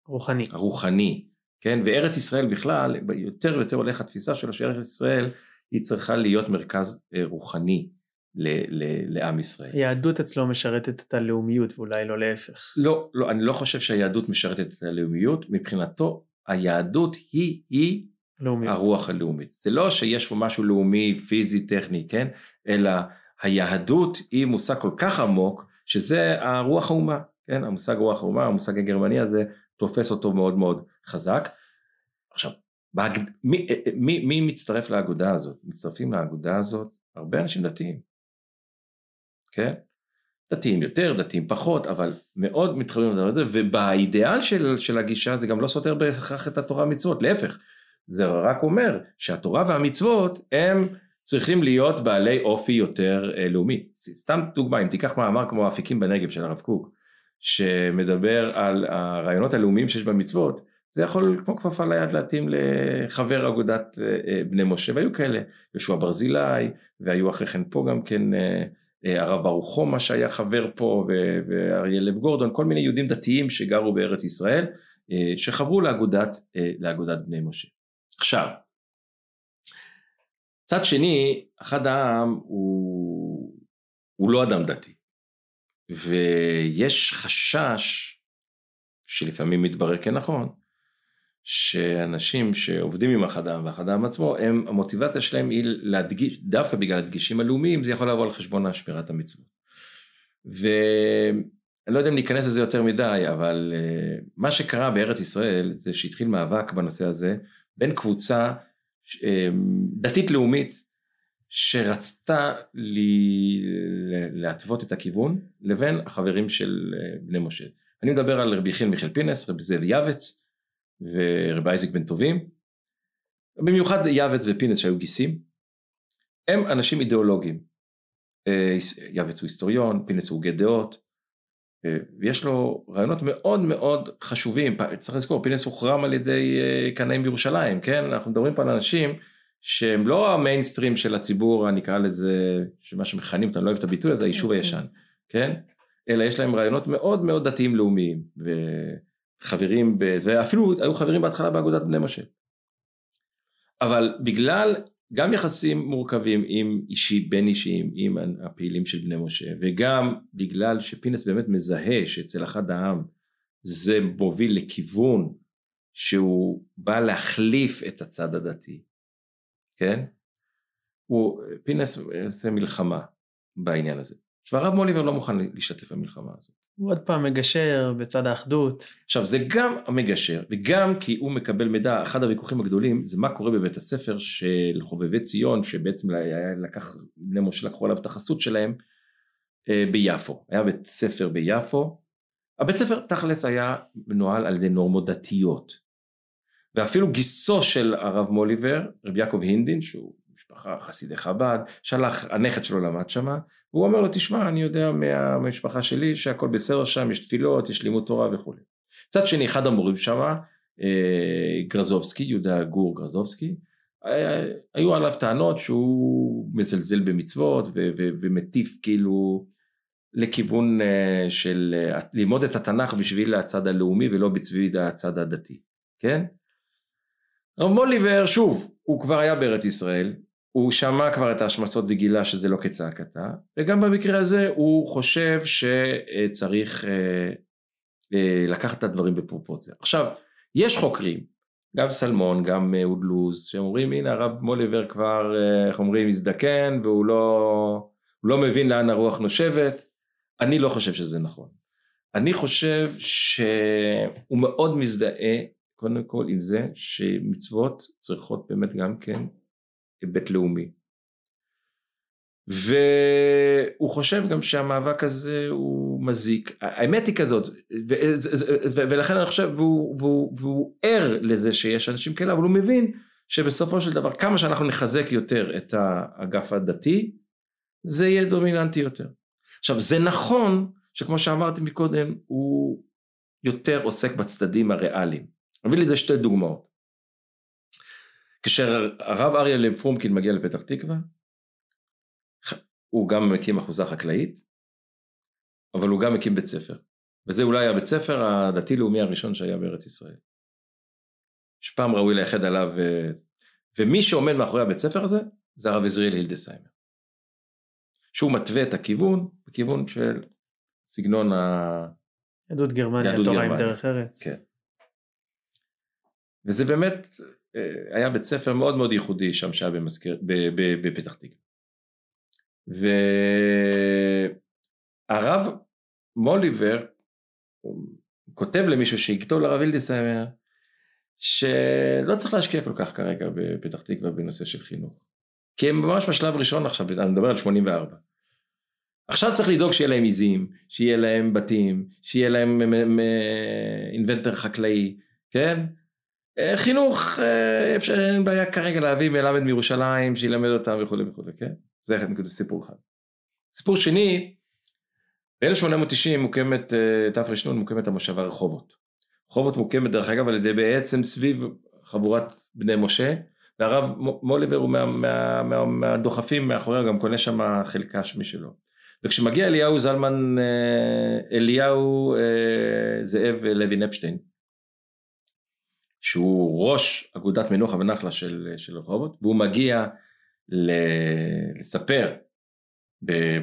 רוחני. הרוחני, כן? וארץ ישראל בכלל, יותר ויותר הולך התפיסה שלו שארץ ישראל היא צריכה להיות מרכז אה, רוחני ל- ל- לעם ישראל. היהדות אצלו משרתת את הלאומיות ואולי לא להפך. לא, לא, אני לא חושב שהיהדות משרתת את הלאומיות, מבחינתו היהדות היא, היא לאומיות. הרוח הלאומית. זה לא שיש פה משהו לאומי, פיזי, טכני, כן? אלא היהדות היא מושג כל כך עמוק, שזה הרוח האומה, כן? המושג רוח האומה, המושג הגרמני הזה, תופס אותו מאוד מאוד חזק. עכשיו, בהג... מי, מי, מי מצטרף לאגודה הזאת? מצטרפים לאגודה הזאת הרבה אנשים דתיים, כן? דתיים יותר, דתיים פחות, אבל מאוד מתחברים לדבר הזה, ובאידיאל של, של הגישה זה גם לא סותר בהכרח את התורה המצוות, להפך, זה רק אומר שהתורה והמצוות הם צריכים להיות בעלי אופי יותר אה, לאומי. סתם דוגמה, אם תיקח מאמר כמו אפיקים בנגב של הרב קוק, שמדבר על הרעיונות הלאומיים שיש במצוות, זה יכול כמו כפפה ליד להתאים לחבר אגודת בני משה, והיו כאלה, יהושע ברזילי, והיו אחרי כן פה גם כן הרב ברוך חומה שהיה חבר פה, ואריה לב גורדון, כל מיני יהודים דתיים שגרו בארץ ישראל, שחברו לאגודת, לאגודת בני משה. עכשיו, צד שני, אחד העם הוא, הוא לא אדם דתי. ויש חשש, שלפעמים מתברר כנכון, שאנשים שעובדים עם ואחד העם עצמו, הם, המוטיבציה שלהם היא להדגיש, דווקא בגלל הדגישים הלאומיים, זה יכול לבוא על חשבון השמירת המצוות. ואני לא יודע אם ניכנס לזה יותר מדי, אבל uh, מה שקרה בארץ ישראל זה שהתחיל מאבק בנושא הזה בין קבוצה uh, דתית לאומית שרצתה לי להתוות את הכיוון לבין החברים של בני משה. אני מדבר על רבי יחיאל מיכאל פינס, רבי זאב יעבץ ורבי אייזיק בן טובים, במיוחד יעבץ ופינס שהיו גיסים, הם אנשים אידיאולוגיים. יעבץ הוא היסטוריון, פינס הוא הוגה דעות, ויש לו רעיונות מאוד מאוד חשובים, צריך לזכור, פינס הוחרם על ידי קנאים בירושלים, כן? אנחנו מדברים פה על אנשים שהם לא המיינסטרים של הציבור, נקרא לזה, שמה שמכנים אותם, אני לא אוהב את הביטוי הזה, היישוב הישן, כן? אלא יש להם רעיונות מאוד מאוד דתיים לאומיים, וחברים, ב... ואפילו היו חברים בהתחלה באגודת בני משה. אבל בגלל גם יחסים מורכבים עם אישי, בין אישיים, עם הפעילים של בני משה, וגם בגלל שפינס באמת מזהה שאצל אחד העם זה מוביל לכיוון שהוא בא להחליף את הצד הדתי, כן? הוא, פינס עושה מלחמה בעניין הזה. והרב מוליבר לא מוכן להשתתף במלחמה הזאת. הוא עוד פעם מגשר בצד האחדות. עכשיו זה גם המגשר וגם כי הוא מקבל מידע, אחד הוויכוחים הגדולים זה מה קורה בבית הספר של חובבי ציון שבעצם לקח, בני משה לקחו עליו את החסות שלהם אה, ביפו, היה בית ספר ביפו, הבית ספר תכלס היה מנוהל על ידי נורמות דתיות. ואפילו גיסו של הרב מוליבר, רב יעקב הינדין שהוא משפחה חסידי חב"ד, שלח, הנכד שלו למד שמה, והוא אומר לו תשמע אני יודע מהמשפחה שלי שהכל בסדר שם, יש תפילות, יש לימוד תורה וכולי. מצד שני אחד המורים שמה, אה, גרזובסקי, יהודה גור גרזובסקי, אה, היו עליו טענות שהוא מזלזל במצוות ומטיף כאילו לכיוון אה, של ללמוד את התנ"ך בשביל הצד הלאומי ולא בשביל הצד הדתי, כן? רב מוליבר שוב הוא כבר היה בארץ ישראל הוא שמע כבר את ההשמצות וגילה שזה לא כצעקתה, וגם במקרה הזה הוא חושב שצריך אה, אה, לקחת את הדברים בפרופורציה. עכשיו, יש חוקרים, גם סלמון, גם אהוד לוז, שאומרים הנה הרב מוליבר כבר, אה, איך אומרים, מזדקן והוא לא, לא מבין לאן הרוח נושבת, אני לא חושב שזה נכון. אני חושב שהוא מאוד מזדהה קודם כל עם זה שמצוות צריכות באמת גם כן היבט לאומי. והוא חושב גם שהמאבק הזה הוא מזיק, האמת היא כזאת, ולכן אני חושב, והוא, והוא, והוא ער לזה שיש אנשים כאלה, אבל הוא מבין שבסופו של דבר כמה שאנחנו נחזק יותר את האגף הדתי, זה יהיה דומיננטי יותר. עכשיו זה נכון שכמו שאמרתי מקודם, הוא יותר עוסק בצדדים הריאליים. אביא לזה שתי דוגמאות. כשהרב אריה פרומקין מגיע לפתח תקווה, הוא גם מקים אחוזה חקלאית, אבל הוא גם מקים בית ספר. וזה אולי הבית ספר הדתי-לאומי הראשון שהיה בארץ ישראל. שפעם ראוי לייחד עליו, ומי שעומד מאחורי הבית ספר הזה, זה הרב עזריאל הילדסיימר. שהוא מתווה את הכיוון, בכיוון של סגנון ה... יהדות גרמניה, תורה עם דרך ארץ. כן. וזה באמת אה, היה בית ספר מאוד מאוד ייחודי שם שהיה במזכיר, בפתח תקווה. והרב מוליבר כותב למישהו שיכתוב לרב אילדיסהיימר שלא צריך להשקיע כל כך כרגע בפתח תקווה בנושא של חינוך. כי הם ממש בשלב ראשון עכשיו, אני מדבר על 84. עכשיו צריך לדאוג שיהיה להם עיזים, שיהיה להם בתים, שיהיה להם אינבנטר חקלאי, כן? אה, חינוך, אה, אין בעיה כרגע להביא מלמד מירושלים שילמד אותם וכולי וכולי, כן? זה נקודה סיפור אחד. סיפור שני, ב-1890 מוקמת, אה, תר"ן מוקמת המושבה רחובות. רחובות מוקמת דרך אגב על ידי בעצם סביב חבורת בני משה, והרב מוליבר הוא מה, מה, מה, מהדוחפים מאחוריה, גם קונה שם חלקה משלו. וכשמגיע אליהו זלמן, אליהו זאב לוין אפשטיין, שהוא ראש אגודת מנוחה ונחלה של, של רחובות, והוא מגיע לספר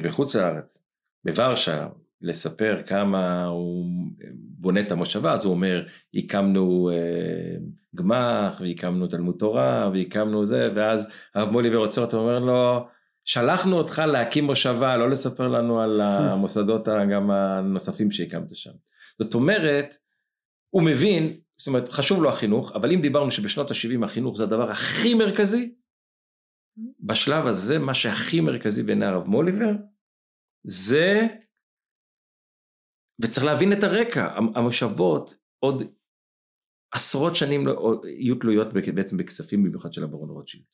בחוץ לארץ, בוורשה, לספר כמה הוא בונה את המושבה, אז הוא אומר, הקמנו אה, גמ"ח, והקמנו תלמוד תורה, והקמנו זה, ואז הרב מוליבר עוצר אותו ואומר לו, שלחנו אותך להקים מושבה, לא לספר לנו על [LAUGHS] המוסדות גם הנוספים שהקמת שם. זאת אומרת, הוא מבין זאת אומרת חשוב לו החינוך אבל אם דיברנו שבשנות ה-70 החינוך זה הדבר הכי מרכזי בשלב הזה מה שהכי מרכזי בעיני הרב מוליבר זה וצריך להבין את הרקע המושבות עוד עשרות שנים לא, יהיו תלויות בעצם בכספים במיוחד של הברון רוטשילד.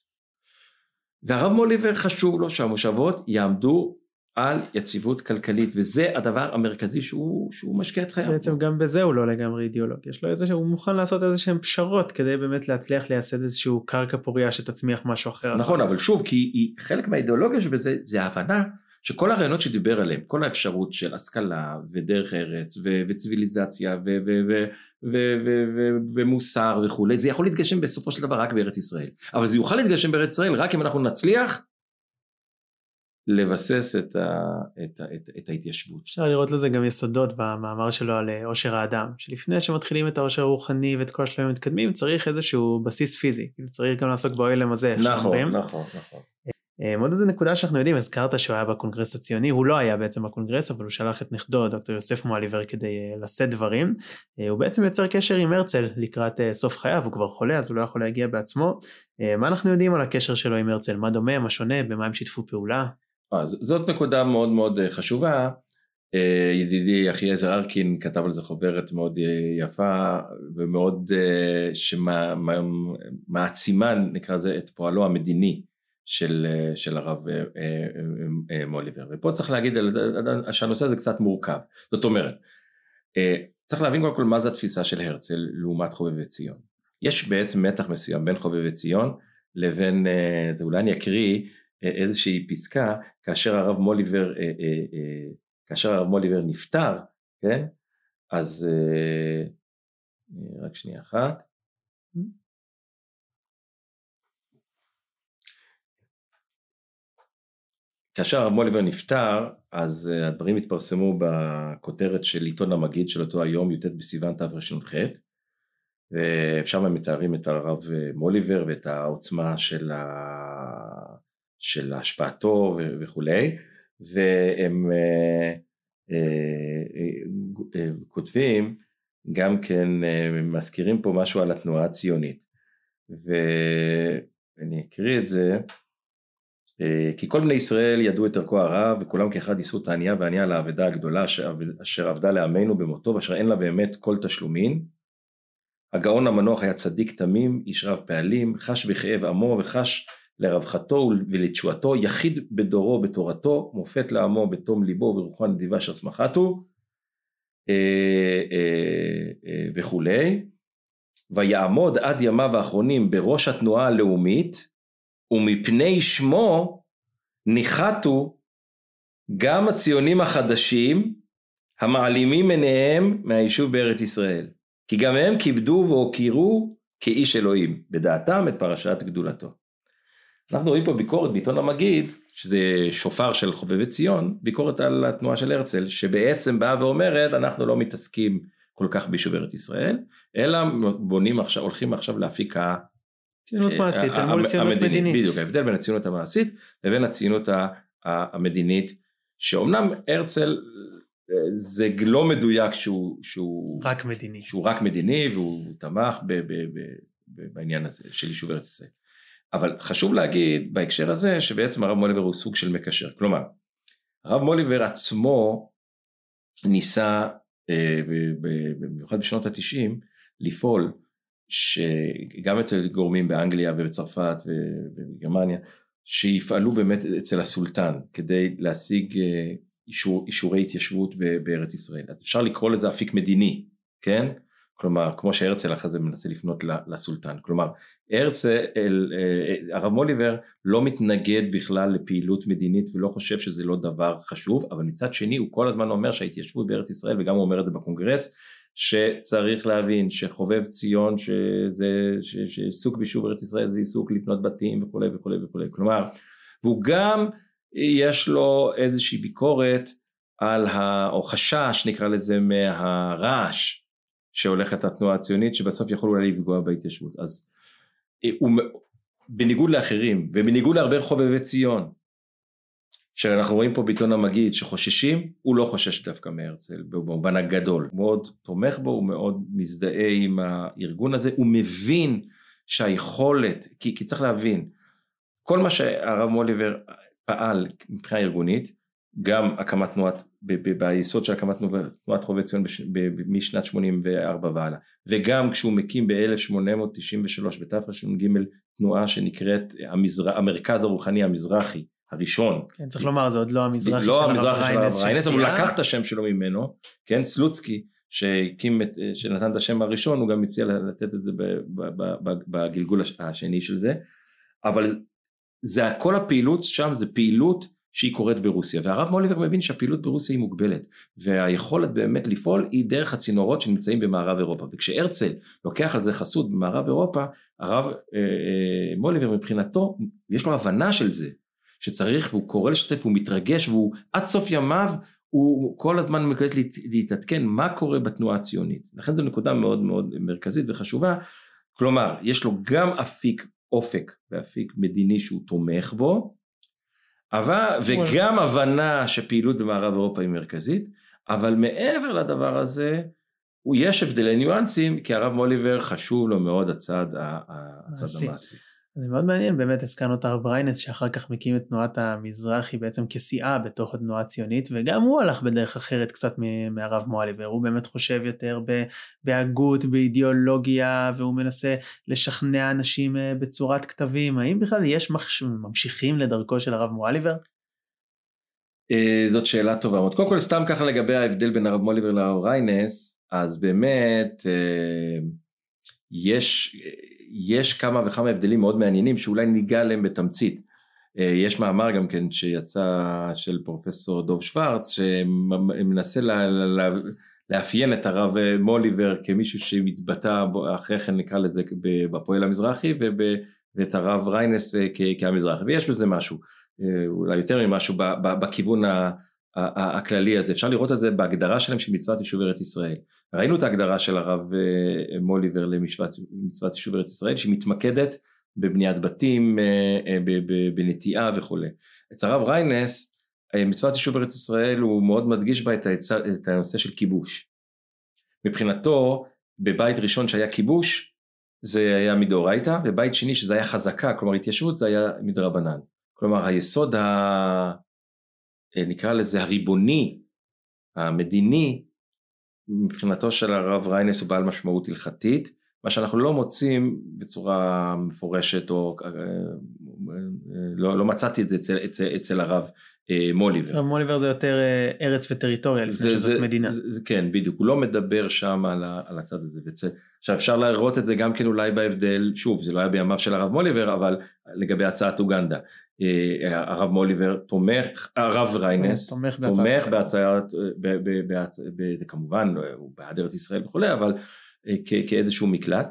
והרב מוליבר חשוב לו שהמושבות יעמדו על יציבות כלכלית וזה הדבר המרכזי שהוא, שהוא משקיע את חייו. בעצם גם בזה הוא לא לגמרי אידיאולוג, יש לו איזה שהוא מוכן לעשות איזה שהם פשרות כדי באמת להצליח לייסד איזשהו קרקע פוריה שתצמיח משהו אחר. נכון אבל שוב כי היא, חלק מהאידיאולוגיה שבזה זה ההבנה שכל הרעיונות שדיבר עליהם, כל האפשרות של השכלה ודרך ארץ ו- וציוויליזציה ו- ו- ו- ומוסר וכולי, זה יכול להתגשם בסופו של דבר רק בארץ ישראל. אבל זה יוכל להתגשם בארץ ישראל רק אם אנחנו נצליח לבסס את, ה, את, ה, את, את ההתיישבות. אפשר לראות לזה גם יסודות במאמר שלו על אה, עושר האדם, שלפני שמתחילים את העושר הרוחני ואת כל השלבים המתקדמים צריך איזשהו בסיס פיזי, צריך גם לעסוק באוהלם הזה. נכון, נכון, נכון. אה, עוד איזה נקודה שאנחנו יודעים, הזכרת שהוא היה בקונגרס הציוני, הוא לא היה בעצם בקונגרס, אבל הוא שלח את נכדו, דוקטור יוסף מואליבר, כדי לשאת דברים. הוא בעצם יוצר קשר עם הרצל לקראת סוף חייו, הוא כבר חולה, אז הוא לא יכול להגיע בעצמו. מה אנחנו יודעים על הקשר שלו עם הרצל? מה דומה, מה שונה, במה הם שיתפו פעולה? אז זאת נקודה מאוד מאוד אה, חשובה. אה, ידידי אחיעזר ארקין כתב על זה חוברת מאוד אה, יפה ומאוד שמעצימה נקרא לזה את פועלו המדיני של, של הרב מוליבר. ופה צריך להגיד שהנושא הזה קצת מורכב. זאת אומרת צריך להבין קודם כל מה זה התפיסה של הרצל לעומת חובבי ציון. יש בעצם מתח מסוים בין חובבי ציון לבין זה אולי אני אקריא איזושהי פסקה כאשר הרב מוליבר, אה, אה, אה, כאשר הרב מוליבר נפטר, כן? אז רק שנייה אחת. כאשר הרב מוליבר נפטר, אז הדברים התפרסמו בכותרת של עיתון המגיד של אותו היום, י"ט בסיוון תר"ח, ושם מתארים את הרב מוליבר ואת העוצמה של ה... של השפעתו וכולי, והם אה, אה, אה, כותבים גם כן, מזכירים פה משהו על התנועה הציונית, ואני אקריא את זה, כי כל בני ישראל ידעו את ערכו הרע וכולם כאחד יישאו את הענייה והענייה לאבדה הגדולה אשר עבדה לעמנו במותו ואשר אין לה באמת כל תשלומין. הגאון המנוח היה צדיק תמים, איש רב פעלים, חש בכאב עמו וחש לרווחתו ולתשועתו, יחיד בדורו בתורתו, מופת לעמו בתום ליבו וברוחו הנדיבה אשר שמחתו אה, אה, אה, וכולי, ויעמוד עד ימיו האחרונים בראש התנועה הלאומית, ומפני שמו ניחתו גם הציונים החדשים המעלימים עיניהם מהיישוב בארץ ישראל, כי גם הם כיבדו והוקירו כאיש אלוהים, בדעתם את פרשת גדולתו. אנחנו רואים פה ביקורת בעיתון המגיד, שזה שופר של חובבי ציון, ביקורת על התנועה של הרצל, שבעצם באה ואומרת, אנחנו לא מתעסקים כל כך ביישוב ארץ ישראל, אלא בונים עכשיו, הולכים עכשיו להפיק ה... ציונות אה, מעשית, אל מול ציונות מדינית. בדיוק, ההבדל בין הציונות המעשית לבין הציונות המדינית, שאומנם הרצל אה, זה לא מדויק שהוא, שהוא רק מדיני, שהוא רק מדיני והוא תמך ב, ב, ב, ב, בעניין הזה של יישוב ארץ ישראל. אבל חשוב להגיד בהקשר הזה שבעצם הרב מוליבר הוא סוג של מקשר, כלומר הרב מוליבר עצמו ניסה אה, במיוחד בשנות התשעים לפעול שגם אצל גורמים באנגליה ובצרפת ובגרמניה שיפעלו באמת אצל הסולטן כדי להשיג אה, אישור, אישורי התיישבות בארץ ישראל. אז אפשר לקרוא לזה אפיק מדיני כן כלומר כמו שהרצל אחרי זה מנסה לפנות לסולטן. כלומר הרצל אה, הרב מוליבר לא מתנגד בכלל לפעילות מדינית ולא חושב שזה לא דבר חשוב אבל מצד שני הוא כל הזמן אומר שההתיישבות בארץ ישראל וגם הוא אומר את זה בקונגרס שצריך להבין שחובב ציון שזה שעיסוק ביישוב ארץ ישראל זה עיסוק לבנות בתים וכולי וכולי וכולי כלומר והוא גם יש לו איזושהי ביקורת על ה... או חשש נקרא לזה מהרעש שהולכת התנועה הציונית שבסוף יכול אולי לפגוע בהתיישבות. אז אה, הוא בניגוד לאחרים ובניגוד להרבה חובבי ציון שאנחנו רואים פה בעיתון המגיד שחוששים הוא לא חושש דווקא מהרצל במובן הגדול. הוא מאוד תומך בו הוא מאוד מזדהה עם הארגון הזה הוא מבין שהיכולת כי, כי צריך להבין כל מה שהרב מוליבר פעל מבחינה ארגונית גם הקמת תנועת, ביסוד של הקמת תנועת חובבי ציון משנת 84 והלאה. וגם כשהוא מקים ב-1893 בתר"ג תנועה שנקראת המזר... המרכז הרוחני המזרחי הראשון. כן, צריך לומר זה עוד לא המזרחי לא של המזרחי של הרב ריינס, אבל הוא לקח את השם שלו ממנו, כן, סלוצקי שהקים, את, שנתן את השם הראשון הוא גם הציע לתת את זה בגלגול השני של זה, אבל זה כל הפעילות שם זה פעילות שהיא קורית ברוסיה. והרב מוליבר מבין שהפעילות ברוסיה היא מוגבלת והיכולת באמת לפעול היא דרך הצינורות שנמצאים במערב אירופה. וכשהרצל לוקח על זה חסות במערב אירופה הרב אה, אה, מוליבר מבחינתו יש לו הבנה של זה שצריך והוא קורא לשתף והוא מתרגש והוא עד סוף ימיו הוא כל הזמן מקווה להתעדכן מה קורה בתנועה הציונית. לכן זו נקודה מאוד מאוד מרכזית וחשובה. כלומר יש לו גם אפיק אופק ואפיק מדיני שהוא תומך בו אבל, וגם הבנה שפעילות במערב אירופה היא מרכזית, אבל מעבר לדבר הזה, הוא יש הבדלי ניואנסים, כי הרב מוליבר חשוב לו מאוד הצד, הצד המעשי. זה מאוד מעניין, באמת הזכרנו את הרב ריינס שאחר כך מקים את תנועת המזרחי בעצם כסיעה בתוך התנועה הציונית וגם הוא הלך בדרך אחרת קצת מהרב מואליבר, הוא באמת חושב יותר בהגות, באידיאולוגיה והוא מנסה לשכנע אנשים אה, בצורת כתבים, האם בכלל יש ממשיכים לדרכו של הרב מואליבר? אה, זאת שאלה טובה מאוד, קודם כל סתם ככה לגבי ההבדל בין הרב מואליבר לרב ריינס, אז באמת אה, יש יש כמה וכמה הבדלים מאוד מעניינים שאולי ניגע עליהם בתמצית. אה, יש מאמר גם כן שיצא של פרופסור דוב שוורץ שמנסה לה, לה, לאפיין את הרב מוליבר כמישהו שמתבטא אחרי כן נקרא לזה בפועל המזרחי וב, ואת הרב ריינס אה, כהמזרחי ויש בזה משהו אה, אולי יותר ממשהו בכיוון הכללי הזה אפשר לראות את זה בהגדרה שלהם של מצוות יישוב ארץ ישראל ראינו את ההגדרה של הרב אה, מוליבר למצוות יישוב ארץ ישראל שהיא מתמקדת בבניית בתים, אה, אה, בנטיעה וכולי. אצל הרב ריינס מצוות יישוב ארץ ישראל הוא מאוד מדגיש בה את הנושא של כיבוש. מבחינתו בבית ראשון שהיה כיבוש זה היה מדאורייתא ובית שני שזה היה חזקה כלומר התיישבות זה היה מדרבנן. כלומר היסוד ה... נקרא לזה הריבוני המדיני מבחינתו של הרב ריינס הוא בעל משמעות הלכתית, מה שאנחנו לא מוצאים בצורה מפורשת או אה, לא, לא מצאתי את זה אצל, אצל, אצל הרב אה, מוליבר. הרב מוליבר זה יותר אה, ארץ וטריטוריה לפני זה, שזאת זה, מדינה. זה, זה, כן בדיוק, הוא לא מדבר שם על, על הצד הזה. וצ... עכשיו אפשר לראות את זה גם כן אולי בהבדל, שוב זה לא היה בימיו של הרב מוליבר אבל לגבי הצעת אוגנדה. אה, הרב מוליבר תומך, הרב ריינס תומך בהצעת, זה כמובן הוא בעד ארץ ישראל וכולי אבל אה, כאיזשהו מקלט.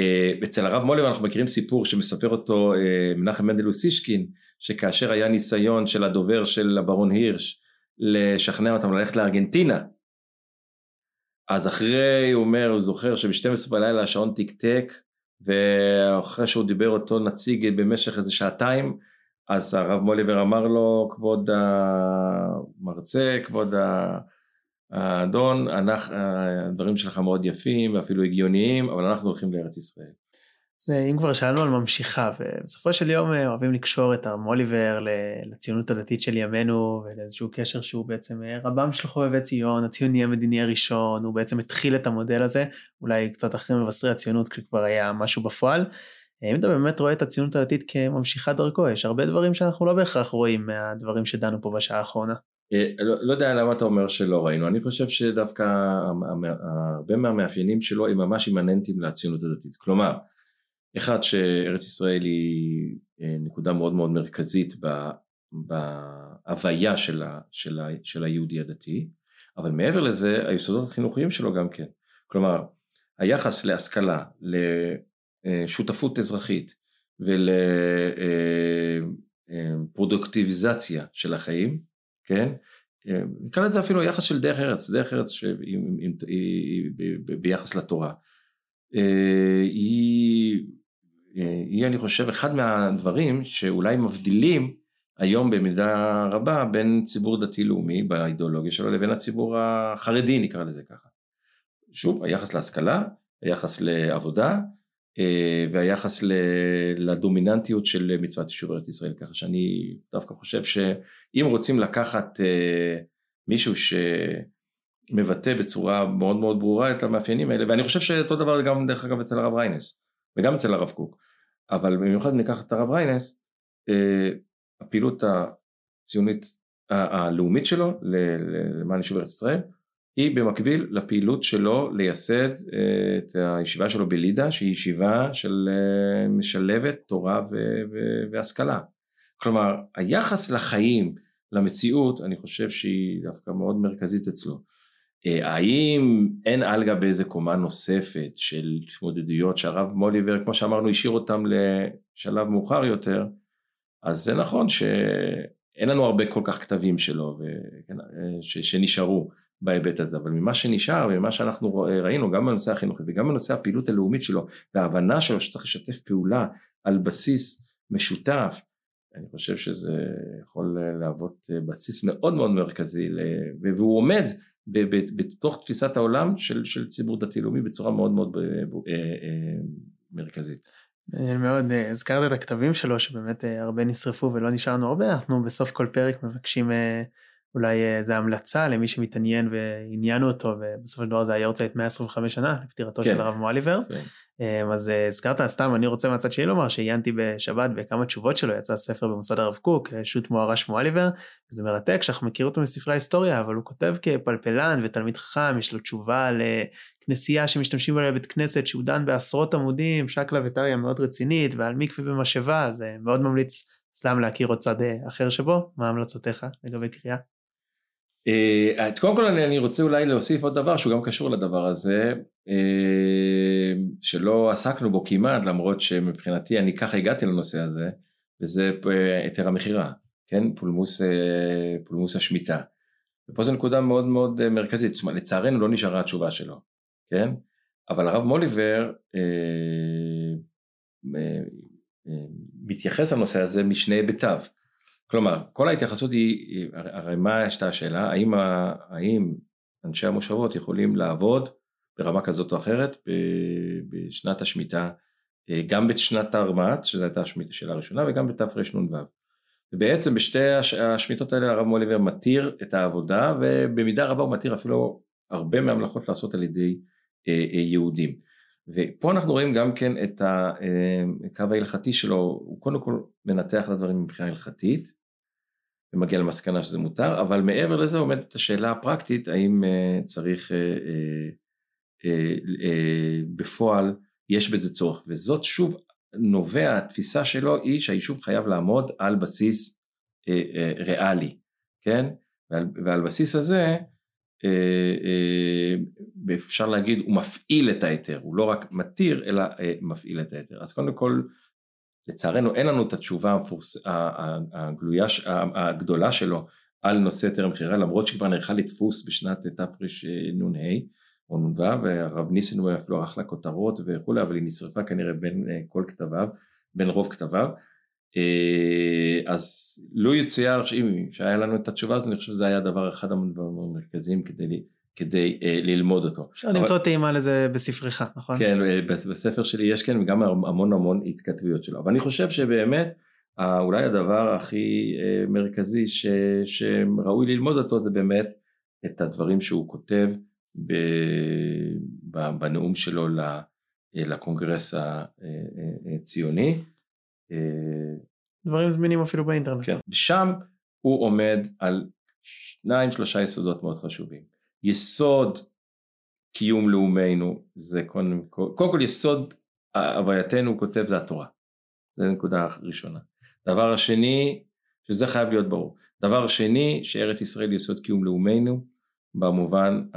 אה, אצל הרב מוליבר אנחנו מכירים סיפור שמספר אותו מנחם מנדל אוסישקין שכאשר היה ניסיון של הדובר של הברון הירש לשכנע אותם ללכת לארגנטינה אז אחרי הוא אומר הוא זוכר שב-12 בלילה השעון תקתק ואחרי שהוא דיבר אותו נציג במשך איזה שעתיים אז הרב מוליבר אמר לו, כבוד המרצה, כבוד האדון, הדברים שלך מאוד יפים ואפילו הגיוניים, אבל אנחנו הולכים לארץ ישראל. זה אם כבר שאלנו על ממשיכה, ובסופו של יום אה, אוהבים לקשור את הרב מוליבר לציונות הדתית של ימינו ולאיזשהו קשר שהוא בעצם אה, רבם של חובבי ציון, הציוני המדיני הראשון, הוא בעצם התחיל את המודל הזה, אולי קצת אחרי מבשרי הציונות כשכבר היה משהו בפועל. אם אתה באמת רואה את הציונות הדתית כממשיכת דרכו, יש הרבה דברים שאנחנו לא בהכרח רואים מהדברים שדנו פה בשעה האחרונה. אה, לא, לא יודע למה אתה אומר שלא ראינו, אני חושב שדווקא הרבה מהמאפיינים שלו הם ממש אימננטיים לציונות הדתית. כלומר, אחד שארץ ישראל היא אה, נקודה מאוד מאוד מרכזית בהוויה של, של, של היהודי הדתי, אבל מעבר לזה היסודות החינוכיים שלו גם כן. כלומר, היחס להשכלה, לשותפות אזרחית ולפרודוקטיביזציה של החיים, כן? נקרא לזה אפילו יחס של דרך ארץ, דרך ארץ ביחס לתורה. היא, היא אני חושב אחד מהדברים שאולי מבדילים היום במידה רבה בין ציבור דתי לאומי באידיאולוגיה שלו לבין הציבור החרדי נקרא לזה ככה. שוב היחס להשכלה, היחס לעבודה אה, והיחס לדומיננטיות של מצוות יישוב ארץ ישראל. ככה שאני דווקא חושב שאם רוצים לקחת אה, מישהו שמבטא בצורה מאוד מאוד ברורה את המאפיינים האלה ואני חושב שאותו דבר גם דרך אגב אצל הרב ריינס וגם אצל הרב קוק אבל במיוחד ניקח את הרב ריינס אה, הפעילות הציונית הלאומית שלו למען יישוב ארץ ישראל היא במקביל לפעילות שלו לייסד אה, את הישיבה שלו בלידה שהיא ישיבה של אה, משלבת תורה והשכלה. כלומר היחס לחיים למציאות, אני חושב שהיא דווקא מאוד מרכזית אצלו. אה, האם אין על גבי איזה קומה נוספת של התמודדויות שהרב מוליבר, כמו שאמרנו, השאיר אותם לשלב מאוחר יותר, אז זה נכון שאין לנו הרבה כל כך כתבים שלו וכן, אה, ש, שנשארו בהיבט הזה, אבל ממה שנשאר וממה שאנחנו ראינו גם בנושא החינוכי וגם בנושא הפעילות הלאומית שלו וההבנה שלו שצריך לשתף פעולה על בסיס משותף, אני חושב שזה יכול להוות בסיס מאוד מאוד מרכזי והוא עומד בתוך תפיסת העולם של, של ציבור דתי לאומי בצורה מאוד מאוד אה, אה, מרכזית. מאוד הזכרת את הכתבים שלו שבאמת אה, הרבה נשרפו ולא נשארנו הרבה אנחנו בסוף כל פרק מבקשים אולי איזה המלצה למי שמתעניין ועניינו אותו ובסופו של דבר זה היה יורצייט 125 שנה לפטירתו כן. של הרב מואליבר. כן. אמ, אז אה, הזכרת סתם אני רוצה מהצד שלי לומר שעיינתי בשבת בכמה תשובות שלו יצא ספר במוסד הרב קוק אה, שו"ת מוהר"ש מואליבר זה מרתק שאנחנו מכירים אותו מספרי ההיסטוריה אבל הוא כותב כפלפלן ותלמיד חכם יש לו תשובה לכנסייה שמשתמשים בה לבית כנסת שהוא דן בעשרות עמודים שקלא וטריא מאוד רצינית ועל מקווה במשאבה זה מאוד ממליץ סתם להכיר עוד צד אה, אחר שבו מה המלצותיך לגבי קריאה. אה, קודם כל אני, אני רוצה אולי להוסיף עוד דבר שהוא גם קשור לדבר הזה, אה, שלא עסקנו בו כמעט, למרות שמבחינתי אני ככה הגעתי לנושא הזה, וזה אה, היתר המכירה, כן? פולמוס, פולמוס השמיטה. ופה זו נקודה מאוד מאוד מרכזית, זאת אומרת לצערנו לא נשארה התשובה שלו, כן? אבל הרב מוליבר אה, אה, אה, מתייחס לנושא הזה משני היבטיו. כלומר, כל ההתייחסות היא, הרי מה את השאלה, האם, האם אנשי המושבות יכולים לעבוד ברמה כזאת או אחרת בשנת השמיטה, אה, גם בשנת תרמ"ט, שזו הייתה השאלה הראשונה, וגם בתרנ"ו. ובעצם בשתי השמיטות האלה הרב מוליבר מתיר את העבודה, ובמידה רבה הוא מתיר אפילו הרבה מהמלאכות לעשות על ידי אה, אה, יהודים. ופה אנחנו רואים גם כן את הקו ההלכתי שלו, הוא קודם כל מנתח את הדברים מבחינה הלכתית, ומגיע למסקנה שזה מותר, אבל מעבר לזה עומדת השאלה הפרקטית, האם uh, צריך uh, uh, uh, uh, בפועל, יש בזה צורך, וזאת שוב נובע, התפיסה שלו היא שהיישוב חייב לעמוד על בסיס uh, uh, ריאלי, כן? ועל, ועל בסיס הזה, אפשר להגיד, הוא מפעיל את ההיתר, הוא לא רק מתיר, אלא מפעיל את ההיתר. אז קודם כל, לצערנו אין לנו את התשובה המפורס... הגלויה, הגדולה שלו על נושא טרם מכירה למרות שכבר נערכה לדפוס בשנת תרנ"ה או נ"ו והרב ניסנבוים אפילו ערך לה כותרות וכולי אבל היא נשרפה כנראה בין אה, כל כתביו בין רוב כתביו. אה, אז לו יצויר שאם שהיה לנו את התשובה הזאת אני חושב שזה היה דבר אחד המרכזיים כדי כדי uh, ללמוד אותו. אפשר אבל... למצוא טעימה לזה בספרך, נכון? כן, אה, בספר שלי יש כן גם המון המון התכתבויות שלו, אבל אני חושב שבאמת אולי הדבר הכי uh, מרכזי ש, שראוי ללמוד אותו זה באמת את הדברים שהוא כותב ב, ב, בנאום שלו לקונגרס הציוני. דברים זמינים אפילו באינטרנט. כן, ושם הוא עומד על שניים שלושה יסודות מאוד חשובים. יסוד קיום לאומנו זה קודם כל, קודם כל יסוד הווייתנו הוא כותב זה התורה, זה נקודה ראשונה. דבר השני, שזה חייב להיות ברור, דבר שני שארץ ישראל יסוד קיום לאומנו במובן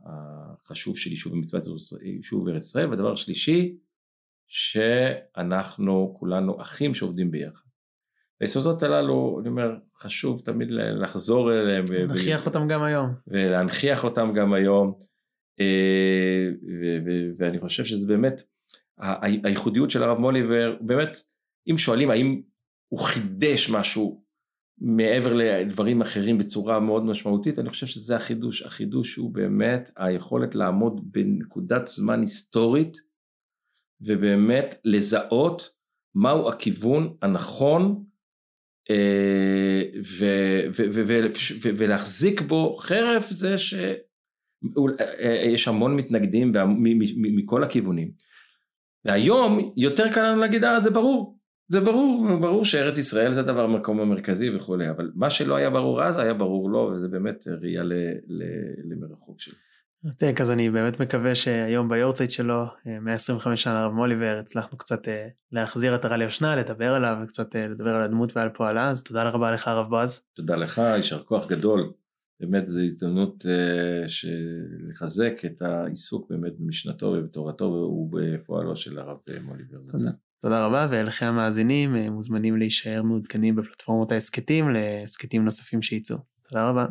החשוב של יישוב ומצוות יישוב ארץ ישראל, והדבר שלישי שאנחנו כולנו אחים שעובדים ביחד. היסודות הללו, אני אומר, חשוב תמיד לחזור אליהם. להנכיח אותם גם היום. ולהנכיח אותם גם היום. אה, ואני חושב שזה באמת, הייחודיות של הרב מוליבר, באמת, אם שואלים האם הוא חידש משהו מעבר לדברים אחרים בצורה מאוד משמעותית, אני חושב שזה החידוש. החידוש הוא באמת היכולת לעמוד בנקודת זמן היסטורית, ובאמת לזהות מהו הכיוון הנכון ולהחזיק בו חרף זה שיש אה, המון מתנגדים מכל הכיוונים. והיום יותר קל לנו להגיד אה זה ברור, זה ברור, ברור שארץ ישראל זה הדבר המקום המרכזי וכולי, אבל מה שלא היה ברור אז היה ברור לו וזה באמת ראייה למרחוק שלו. מרתק, אז אני באמת מקווה שהיום ביורצייט שלו, 125 שנה לרב מוליבר, הצלחנו קצת להחזיר את הרע ליושנה, לדבר עליו וקצת לדבר על הדמות ועל פועלה, אז תודה רבה לך הרב בועז. תודה לך, יישר כוח גדול. באמת זו הזדמנות לחזק את העיסוק באמת במשנתו ובתורתו ובפועלו של הרב מוליבר. תודה. תודה רבה ולכם המאזינים מוזמנים להישאר מעודכנים בפלטפורמות ההסכתים להסכתים נוספים שייצאו. תודה רבה.